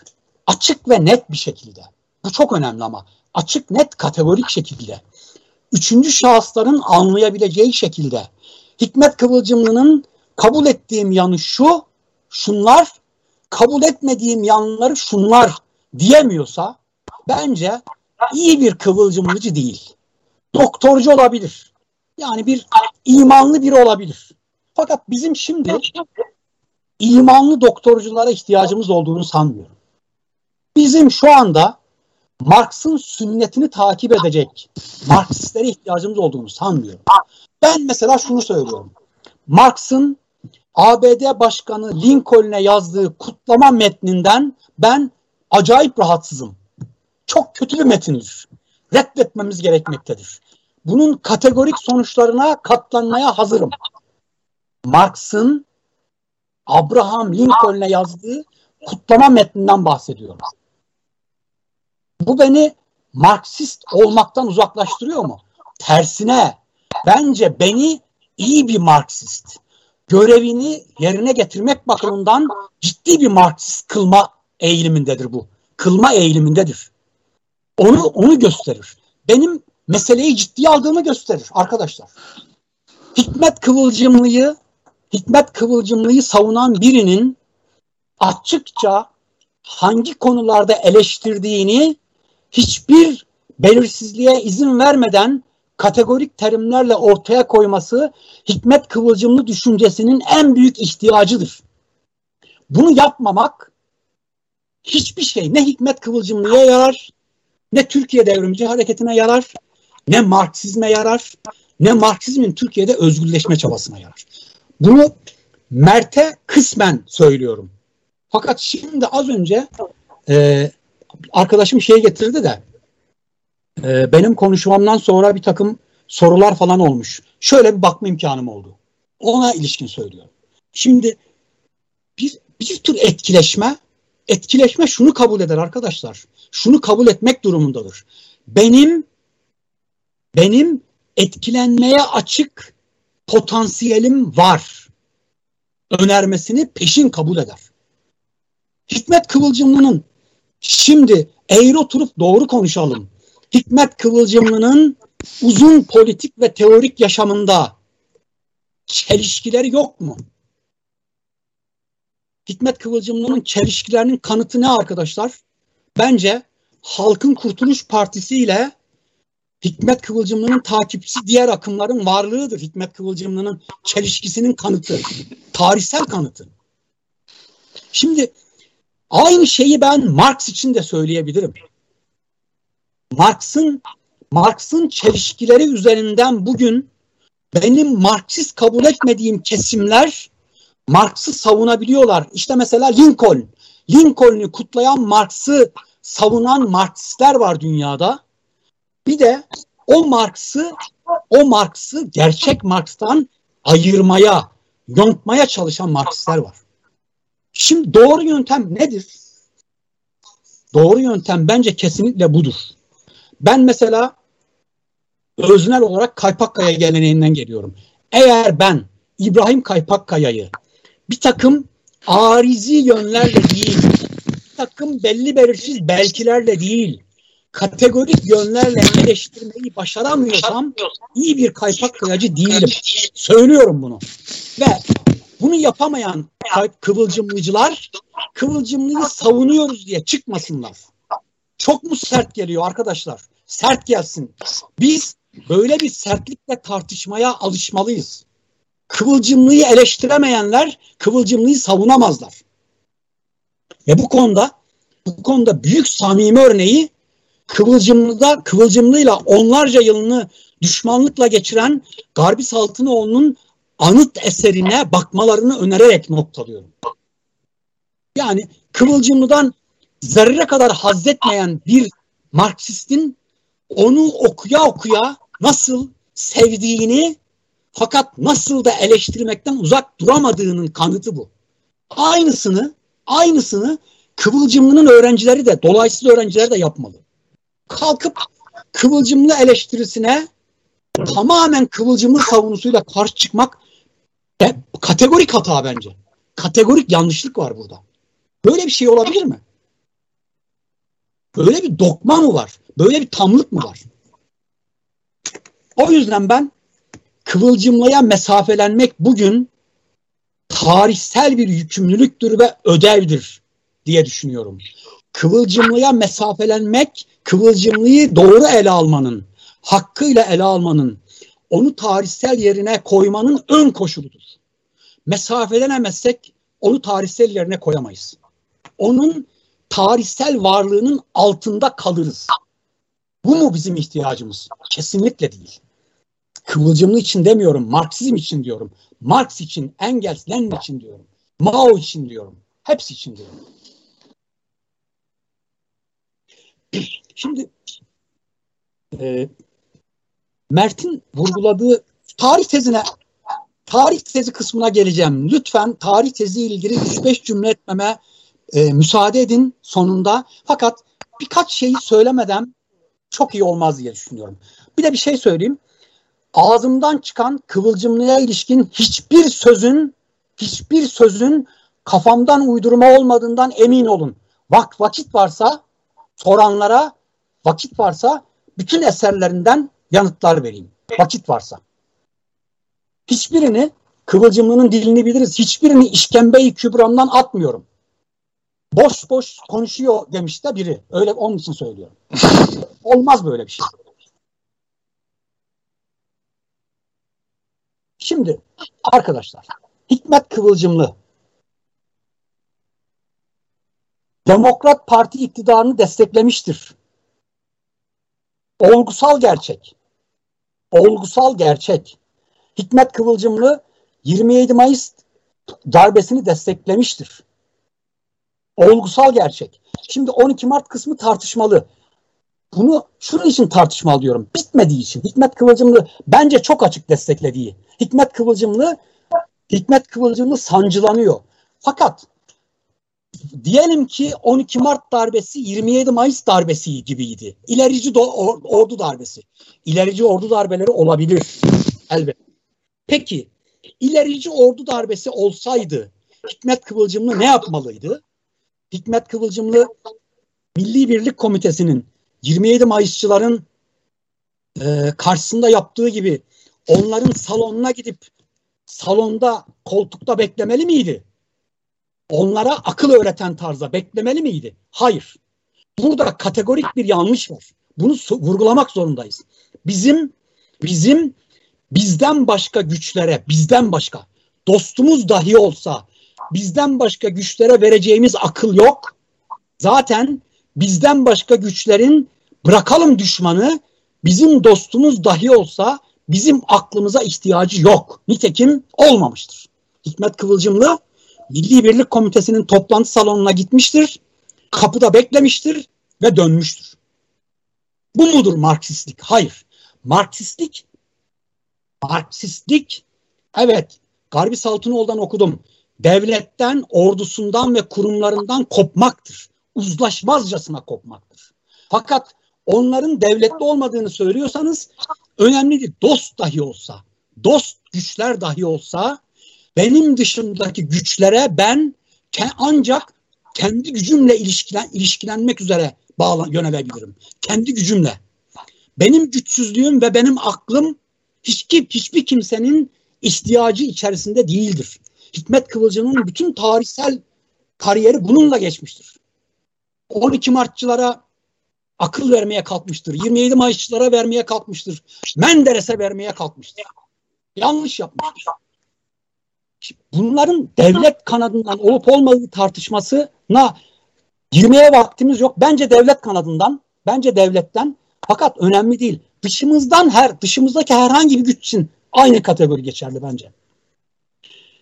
açık ve net bir şekilde bu çok önemli ama açık net kategorik şekilde üçüncü şahısların anlayabileceği şekilde Hikmet Kıvılcımlı'nın kabul ettiğim yanı şu, şunlar, kabul etmediğim yanları şunlar diyemiyorsa bence iyi bir kıvılcımlıcı değil. Doktorcu olabilir. Yani bir imanlı biri olabilir. Fakat bizim şimdi imanlı doktorculara ihtiyacımız olduğunu sanmıyorum. Bizim şu anda Marx'ın sünnetini takip edecek Marksistlere ihtiyacımız olduğunu sanmıyorum. Ben mesela şunu söylüyorum. Marx'ın ABD Başkanı Lincoln'e yazdığı kutlama metninden ben acayip rahatsızım. Çok kötü bir metindir. Reddetmemiz gerekmektedir. Bunun kategorik sonuçlarına katlanmaya hazırım. Marx'ın Abraham Lincoln'e yazdığı kutlama metninden bahsediyorum. Bu beni Marksist olmaktan uzaklaştırıyor mu? Tersine bence beni iyi bir Marksist, görevini yerine getirmek bakımından ciddi bir Marksist kılma eğilimindedir bu. Kılma eğilimindedir. Onu onu gösterir. Benim meseleyi ciddiye aldığımı gösterir arkadaşlar. Hikmet Kıvılcımlı'yı Hikmet Kıvılcımlı'yı savunan birinin açıkça hangi konularda eleştirdiğini hiçbir belirsizliğe izin vermeden kategorik terimlerle ortaya koyması Hikmet Kıvılcımlı düşüncesinin en büyük ihtiyacıdır. Bunu yapmamak hiçbir şey ne Hikmet Kıvılcımlı'ya yarar, ne Türkiye devrimci hareketine yarar, ne Marksizme yarar, ne Marksizmin Türkiye'de özgürleşme çabasına yarar. Bunu Mert'e kısmen söylüyorum. Fakat şimdi az önce e, arkadaşım şey getirdi de e, benim konuşmamdan sonra bir takım sorular falan olmuş. Şöyle bir bakma imkanım oldu. Ona ilişkin söylüyorum. Şimdi bir, bir tür etkileşme etkileşme şunu kabul eder arkadaşlar. Şunu kabul etmek durumundadır. Benim benim etkilenmeye açık potansiyelim var önermesini peşin kabul eder. Hikmet Kıvılcımlı'nın şimdi eğri oturup doğru konuşalım. Hikmet Kıvılcımlı'nın uzun politik ve teorik yaşamında çelişkileri yok mu? Hikmet Kıvılcımlı'nın çelişkilerinin kanıtı ne arkadaşlar? Bence Halkın Kurtuluş Partisi ile Hikmet Kıvılcımlı'nın takipçisi diğer akımların varlığıdır. Hikmet Kıvılcımlı'nın çelişkisinin kanıtı. Tarihsel kanıtı. Şimdi aynı şeyi ben Marx için de söyleyebilirim. Marx'ın Marx'ın çelişkileri üzerinden bugün benim Marksist kabul etmediğim kesimler Marx'ı savunabiliyorlar. İşte mesela Lincoln. Lincoln'u kutlayan Marx'ı savunan Marksistler var dünyada. Bir de o Marx'ı o Marx'ı gerçek Marx'tan ayırmaya, yontmaya çalışan Marksistler var. Şimdi doğru yöntem nedir? Doğru yöntem bence kesinlikle budur. Ben mesela öznel olarak Kaypakkaya geleneğinden geliyorum. Eğer ben İbrahim Kaypakkaya'yı bir takım arizi yönlerle değil, bir takım belli belirsiz belkilerle değil, kategorik yönlerle eleştirmeyi başaramıyorsam iyi bir kaypak kıyacı değilim. Söylüyorum bunu. Ve bunu yapamayan kıvılcımlıcılar kıvılcımlıyı savunuyoruz diye çıkmasınlar. Çok mu sert geliyor arkadaşlar? Sert gelsin. Biz böyle bir sertlikle tartışmaya alışmalıyız. Kıvılcımlıyı eleştiremeyenler kıvılcımlıyı savunamazlar. Ve bu konuda bu konuda büyük samimi örneği Kıvılcımlı'da Kıvılcımlı'yla onlarca yılını düşmanlıkla geçiren Garbi Saltınoğlu'nun anıt eserine bakmalarını önererek noktalıyorum. Yani Kıvılcımlı'dan zerre kadar hazzetmeyen bir Marksistin onu okuya okuya nasıl sevdiğini fakat nasıl da eleştirmekten uzak duramadığının kanıtı bu. Aynısını Aynısını Kıvılcımlı'nın öğrencileri de, dolayısıyla öğrenciler de yapmalı. Kalkıp Kıvılcımlı eleştirisine tamamen Kıvılcımlı savunusuyla karşı çıkmak e, kategorik hata bence. Kategorik yanlışlık var burada. Böyle bir şey olabilir mi? Böyle bir dokma mı var? Böyle bir tamlık mı var? O yüzden ben Kıvılcımlı'ya mesafelenmek bugün tarihsel bir yükümlülüktür ve ödevdir diye düşünüyorum. Kıvılcımlıya mesafelenmek, kıvılcımlıyı doğru ele almanın, hakkıyla ele almanın, onu tarihsel yerine koymanın ön koşuludur. Mesafelenemezsek onu tarihsel yerine koyamayız. Onun tarihsel varlığının altında kalırız. Bu mu bizim ihtiyacımız? Kesinlikle değil. Kıvılcımlı için demiyorum, Marksizm için diyorum. Marx için, Engels, Lenin için diyorum. Mao için diyorum. Hepsi için diyorum. Şimdi e, Mert'in vurguladığı tarih tezine tarih tezi kısmına geleceğim. Lütfen tarih tezi ilgili 3-5 cümle etmeme e, müsaade edin sonunda. Fakat birkaç şeyi söylemeden çok iyi olmaz diye düşünüyorum. Bir de bir şey söyleyeyim. Ağzımdan çıkan kıvılcımlığa ilişkin hiçbir sözün hiçbir sözün kafamdan uydurma olmadığından emin olun. Vak vakit varsa soranlara vakit varsa bütün eserlerinden yanıtlar vereyim. Vakit varsa. Hiçbirini Kıvılcımlı'nın dilini biliriz. Hiçbirini işkembeyi kübramdan atmıyorum. Boş boş konuşuyor demiş de biri. Öyle onun için söylüyorum. Olmaz böyle bir şey. Şimdi arkadaşlar Hikmet Kıvılcımlı Demokrat Parti iktidarını desteklemiştir. Olgusal gerçek. Olgusal gerçek. Hikmet Kıvılcımlı 27 Mayıs darbesini desteklemiştir. Olgusal gerçek. Şimdi 12 Mart kısmı tartışmalı. Bunu şunun için tartışmalı diyorum. Bitmediği için. Hikmet Kıvılcımlı bence çok açık desteklediği. Hikmet Kıvılcımlı Hikmet Kıvılcımlı sancılanıyor. Fakat diyelim ki 12 Mart darbesi 27 Mayıs darbesi gibiydi. İlerici do- ordu darbesi. İlerici ordu darbeleri olabilir elbette. Peki ilerici ordu darbesi olsaydı Hikmet Kıvılcımlı ne yapmalıydı? Hikmet Kıvılcımlı Milli Birlik Komitesi'nin 27 Mayısçıların e, karşısında yaptığı gibi onların salonuna gidip salonda koltukta beklemeli miydi? Onlara akıl öğreten tarzda beklemeli miydi? Hayır. Burada kategorik bir yanlış var. Bunu vurgulamak zorundayız. Bizim bizim bizden başka güçlere, bizden başka dostumuz dahi olsa bizden başka güçlere vereceğimiz akıl yok. Zaten bizden başka güçlerin bırakalım düşmanı bizim dostumuz dahi olsa bizim aklımıza ihtiyacı yok. Nitekim olmamıştır. Hikmet Kıvılcımlı Milli Birlik Komitesi'nin toplantı salonuna gitmiştir. Kapıda beklemiştir ve dönmüştür. Bu mudur Marksistlik? Hayır. Marksistlik Marksistlik evet Garbi Saltınoğlu'dan okudum. Devletten, ordusundan ve kurumlarından kopmaktır. Uzlaşmazcasına kopmaktır. Fakat onların devletli olmadığını söylüyorsanız önemlidir. Dost dahi olsa, dost güçler dahi olsa benim dışındaki güçlere ben ancak kendi gücümle ilişkilen, ilişkilenmek üzere bağlan, yönelebilirim. Kendi gücümle. Benim güçsüzlüğüm ve benim aklım hiç, hiçbir kimsenin ihtiyacı içerisinde değildir. Hikmet Kıvılcım'ın bütün tarihsel kariyeri bununla geçmiştir. 12 Martçılara akıl vermeye kalkmıştır. 27 Mayısçılara vermeye kalkmıştır. Menderes'e vermeye kalkmıştır. Yanlış yapmıştır bunların devlet kanadından olup olmadığı tartışmasına girmeye vaktimiz yok. Bence devlet kanadından, bence devletten fakat önemli değil. Dışımızdan her, dışımızdaki herhangi bir güç için aynı kategori geçerli bence.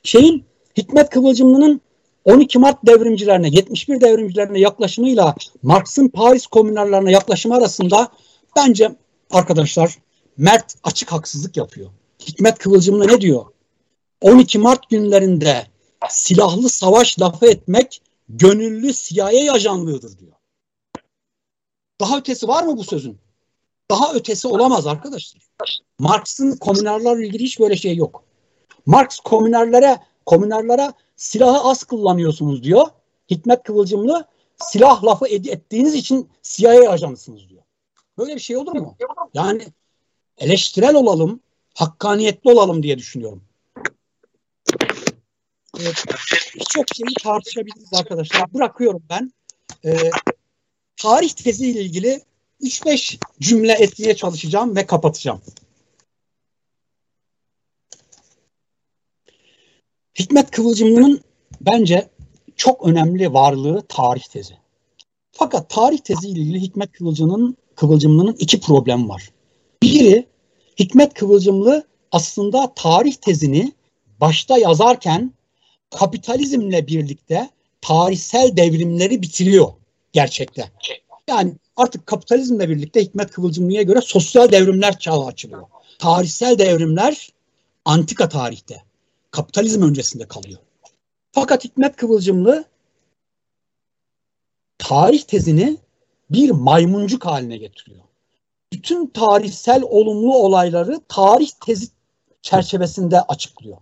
Şeyin Hikmet Kıvılcımlı'nın 12 Mart devrimcilerine, 71 devrimcilerine yaklaşımıyla Marx'ın Paris komünarlarına yaklaşımı arasında bence arkadaşlar Mert açık haksızlık yapıyor. Hikmet Kıvılcımlı ne diyor? 12 Mart günlerinde silahlı savaş lafı etmek gönüllü CIA ajanlığıdır diyor. Daha ötesi var mı bu sözün? Daha ötesi olamaz arkadaşlar. Marx'ın komünarlarla ilgili hiç böyle şey yok. Marx komünarlara komünarlara silahı az kullanıyorsunuz diyor. Hikmet Kıvılcımlı silah lafı ed- ettiğiniz için CIA ajanısınız diyor. Böyle bir şey olur mu? Yani eleştirel olalım, hakkaniyetli olalım diye düşünüyorum. Evet, Birçok şeyi tartışabiliriz arkadaşlar. Bırakıyorum ben. Ee, tarih teziyle ilgili 3-5 cümle etmeye çalışacağım ve kapatacağım. Hikmet Kıvılcımlı'nın bence çok önemli varlığı tarih tezi. Fakat tarih tezi ile ilgili Hikmet Kıvılcımlı'nın Kıvılcımlı'nın iki problem var. Biri Hikmet Kıvılcımlı aslında tarih tezini başta yazarken kapitalizmle birlikte tarihsel devrimleri bitiriyor gerçekte. Yani artık kapitalizmle birlikte Hikmet Kıvılcımlı'ya göre sosyal devrimler çağı açılıyor. Tarihsel devrimler antika tarihte, kapitalizm öncesinde kalıyor. Fakat Hikmet Kıvılcımlı tarih tezini bir maymuncuk haline getiriyor. Bütün tarihsel olumlu olayları tarih tezi çerçevesinde açıklıyor.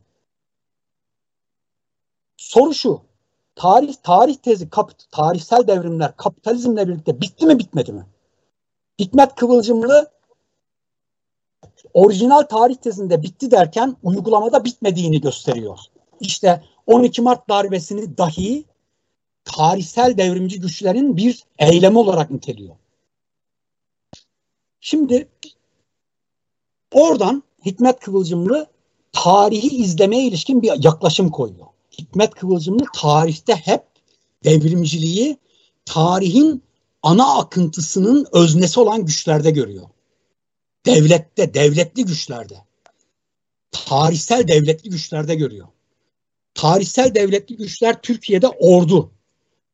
Soru şu. Tarih tarih tezi kap, tarihsel devrimler kapitalizmle birlikte bitti mi bitmedi mi? Hikmet Kıvılcımlı orijinal tarih tezinde bitti derken uygulamada bitmediğini gösteriyor. İşte 12 Mart darbesini dahi tarihsel devrimci güçlerin bir eylemi olarak niteliyor. Şimdi oradan Hikmet Kıvılcımlı tarihi izlemeye ilişkin bir yaklaşım koyuyor. Hikmet Kıvılcımlı tarihte hep devrimciliği tarihin ana akıntısının öznesi olan güçlerde görüyor. Devlette, devletli güçlerde. Tarihsel devletli güçlerde görüyor. Tarihsel devletli güçler Türkiye'de ordu.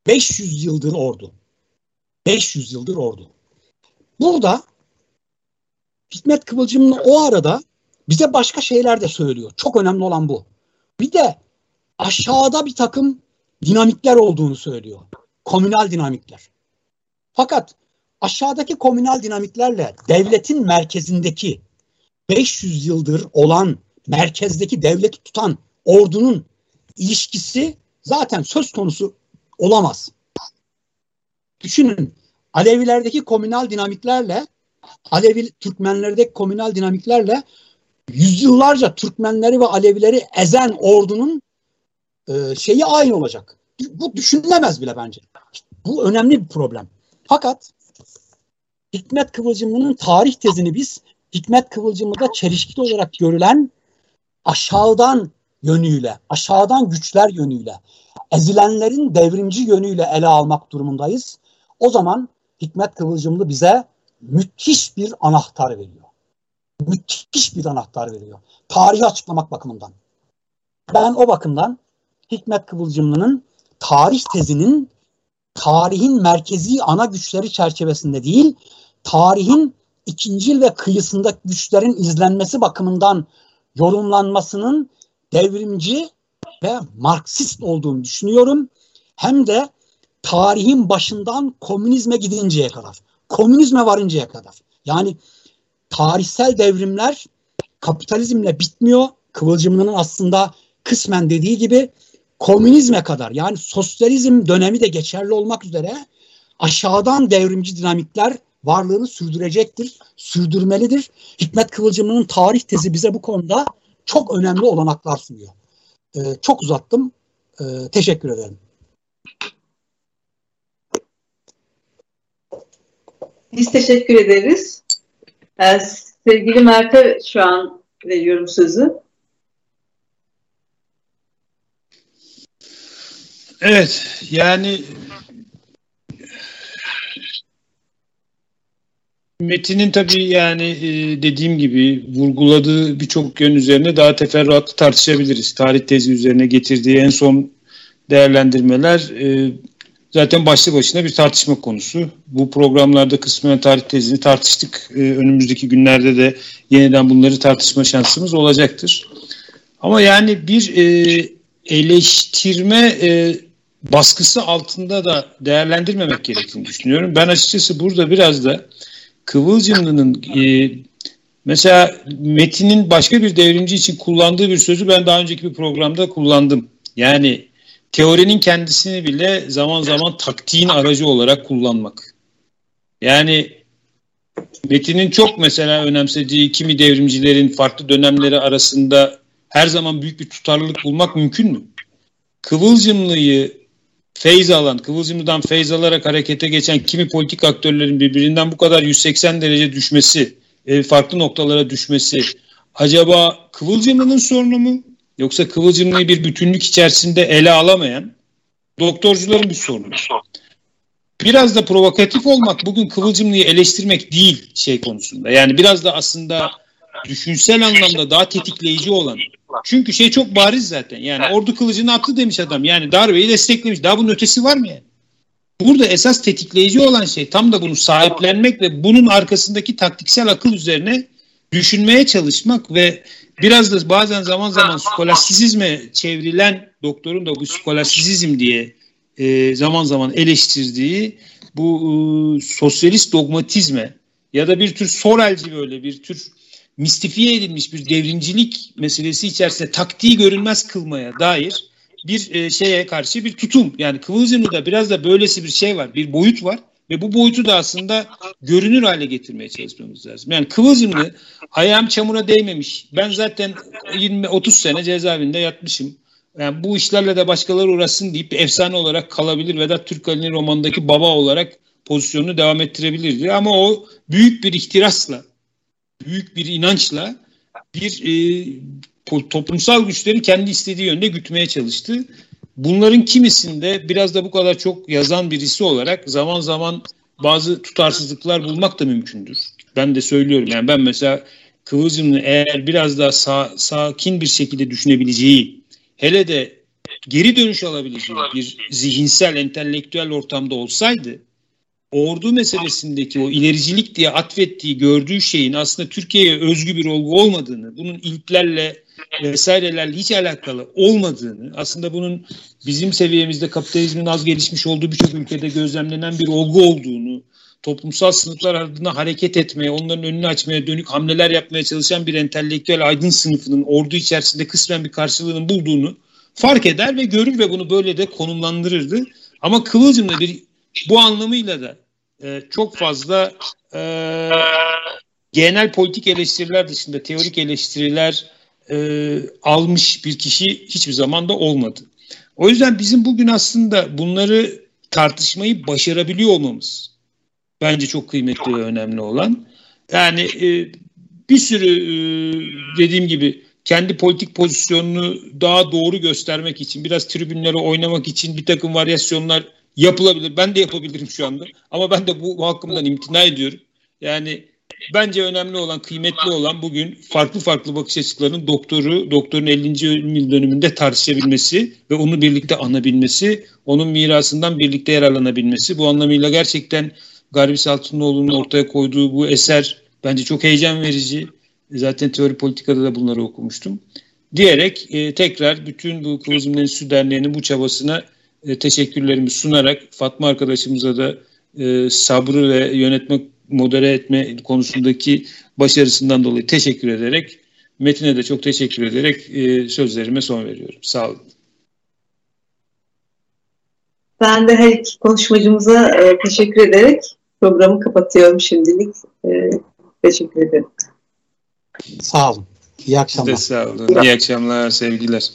500 yıldır ordu. 500 yıldır ordu. Burada Hikmet Kıvılcımlı o arada bize başka şeyler de söylüyor. Çok önemli olan bu. Bir de aşağıda bir takım dinamikler olduğunu söylüyor. Komünal dinamikler. Fakat aşağıdaki komünal dinamiklerle devletin merkezindeki 500 yıldır olan merkezdeki devleti tutan ordunun ilişkisi zaten söz konusu olamaz. Düşünün Alevilerdeki komünal dinamiklerle Alevi Türkmenlerdeki komünal dinamiklerle yüzyıllarca Türkmenleri ve Alevileri ezen ordunun e, şeyi aynı olacak. Bu düşünülemez bile bence. Bu önemli bir problem. Fakat Hikmet Kıvılcımlı'nın tarih tezini biz Hikmet Kıvılcımlı'da çelişkili olarak görülen aşağıdan yönüyle, aşağıdan güçler yönüyle, ezilenlerin devrimci yönüyle ele almak durumundayız. O zaman Hikmet Kıvılcımlı bize müthiş bir anahtar veriyor. Müthiş bir anahtar veriyor. Tarihi açıklamak bakımından. Ben o bakımdan Hikmet Kıvılcımlı'nın tarih tezinin tarihin merkezi ana güçleri çerçevesinde değil, tarihin ikincil ve kıyısında güçlerin izlenmesi bakımından yorumlanmasının devrimci ve Marksist olduğunu düşünüyorum. Hem de tarihin başından komünizme gidinceye kadar, komünizme varıncaya kadar. Yani tarihsel devrimler kapitalizmle bitmiyor. Kıvılcımlı'nın aslında kısmen dediği gibi komünizme kadar yani sosyalizm dönemi de geçerli olmak üzere aşağıdan devrimci dinamikler varlığını sürdürecektir, sürdürmelidir. Hikmet Kıvılcımlı'nın tarih tezi bize bu konuda çok önemli olanaklar sunuyor. Ee, çok uzattım. Ee, teşekkür ederim. Biz teşekkür ederiz. Ee, sevgili Mert'e şu an veriyorum sözü. Evet, yani Metin'in tabii yani e, dediğim gibi vurguladığı birçok yön üzerine daha teferruatlı tartışabiliriz. Tarih tezi üzerine getirdiği en son değerlendirmeler e, zaten başlı başına bir tartışma konusu. Bu programlarda kısmen tarih tezini tartıştık. E, önümüzdeki günlerde de yeniden bunları tartışma şansımız olacaktır. Ama yani bir eleştirme baskısı altında da değerlendirmemek gerektiğini düşünüyorum. Ben açıkçası burada biraz da Kıvılcımlı'nın e, mesela Metin'in başka bir devrimci için kullandığı bir sözü ben daha önceki bir programda kullandım. Yani teorinin kendisini bile zaman zaman taktiğin aracı olarak kullanmak. Yani Metin'in çok mesela önemsediği kimi devrimcilerin farklı dönemleri arasında her zaman büyük bir tutarlılık bulmak mümkün mü? Kıvılcımlıyı feyz alan, Kıvılcımlı'dan feyz alarak harekete geçen kimi politik aktörlerin birbirinden bu kadar 180 derece düşmesi, e, farklı noktalara düşmesi acaba Kıvılcımlı'nın sorunu mu? Yoksa Kıvılcımlı'yı bir bütünlük içerisinde ele alamayan doktorcuların bir sorunu. Biraz da provokatif olmak bugün Kıvılcımlı'yı eleştirmek değil şey konusunda. Yani biraz da aslında düşünsel anlamda daha tetikleyici olan. Çünkü şey çok bariz zaten. Yani ordu kılıcını attı demiş adam. Yani darbeyi desteklemiş. Daha bunun ötesi var mı yani? Burada esas tetikleyici olan şey tam da bunu sahiplenmek ve bunun arkasındaki taktiksel akıl üzerine düşünmeye çalışmak ve biraz da bazen zaman zaman skolastisizme çevrilen doktorun da bu skolastisizm diye e, zaman zaman eleştirdiği bu e, sosyalist dogmatizme ya da bir tür Sorelci böyle bir tür mistifiye edilmiş bir devrimcilik meselesi içerisinde taktiği görünmez kılmaya dair bir e, şeye karşı bir tutum. Yani Kıvılcım'da biraz da böylesi bir şey var, bir boyut var ve bu boyutu da aslında görünür hale getirmeye çalışmamız lazım. Yani Kıvılcım'ı ayağım çamura değmemiş. Ben zaten 20-30 sene cezaevinde yatmışım. Yani bu işlerle de başkaları uğraşsın deyip bir efsane olarak kalabilir. Vedat Türkali'nin romandaki baba olarak pozisyonunu devam ettirebilirdi. Ama o büyük bir ihtirasla büyük bir inançla bir e, toplumsal güçleri kendi istediği yönde gütmeye çalıştı. Bunların kimisinde biraz da bu kadar çok yazan birisi olarak zaman zaman bazı tutarsızlıklar bulmak da mümkündür. Ben de söylüyorum yani ben mesela Kıvılcım'ın eğer biraz daha sa sakin bir şekilde düşünebileceği hele de geri dönüş alabileceği bir zihinsel, entelektüel ortamda olsaydı ordu meselesindeki o ilericilik diye atfettiği, gördüğü şeyin aslında Türkiye'ye özgü bir olgu olmadığını, bunun ilklerle vesairelerle hiç alakalı olmadığını, aslında bunun bizim seviyemizde kapitalizmin az gelişmiş olduğu birçok ülkede gözlemlenen bir olgu olduğunu, toplumsal sınıflar adına hareket etmeye, onların önünü açmaya dönük hamleler yapmaya çalışan bir entelektüel aydın sınıfının ordu içerisinde kısmen bir karşılığını bulduğunu fark eder ve görür ve bunu böyle de konumlandırırdı. Ama Kıvılcım'da bir bu anlamıyla da e, çok fazla e, genel politik eleştiriler dışında teorik eleştiriler e, almış bir kişi hiçbir zaman da olmadı. O yüzden bizim bugün aslında bunları tartışmayı başarabiliyor olmamız bence çok kıymetli ve önemli olan. Yani e, bir sürü e, dediğim gibi kendi politik pozisyonunu daha doğru göstermek için, biraz tribünlere oynamak için bir takım varyasyonlar yapılabilir. Ben de yapabilirim şu anda. Ama ben de bu, hakkımdan imtina ediyorum. Yani bence önemli olan, kıymetli olan bugün farklı farklı bakış açılarının doktoru, doktorun 50. yıl dönümünde tartışabilmesi ve onu birlikte anabilmesi, onun mirasından birlikte yararlanabilmesi. Bu anlamıyla gerçekten Garbis Altınoğlu'nun ortaya koyduğu bu eser bence çok heyecan verici. Zaten teori politikada da bunları okumuştum. Diyerek e, tekrar bütün bu Kıvılcım Enstitü Derneği'nin bu çabasına e, teşekkürlerimi sunarak Fatma arkadaşımıza da e, sabrı ve yönetme, modere etme konusundaki başarısından dolayı teşekkür ederek Metin'e de çok teşekkür ederek e, sözlerime son veriyorum. Sağ olun. Ben de her iki konuşmacımıza e, teşekkür ederek programı kapatıyorum şimdilik. E, teşekkür ederim. Sağ olun. İyi akşamlar. Size sağ olun. İyi akşamlar, sevgiler.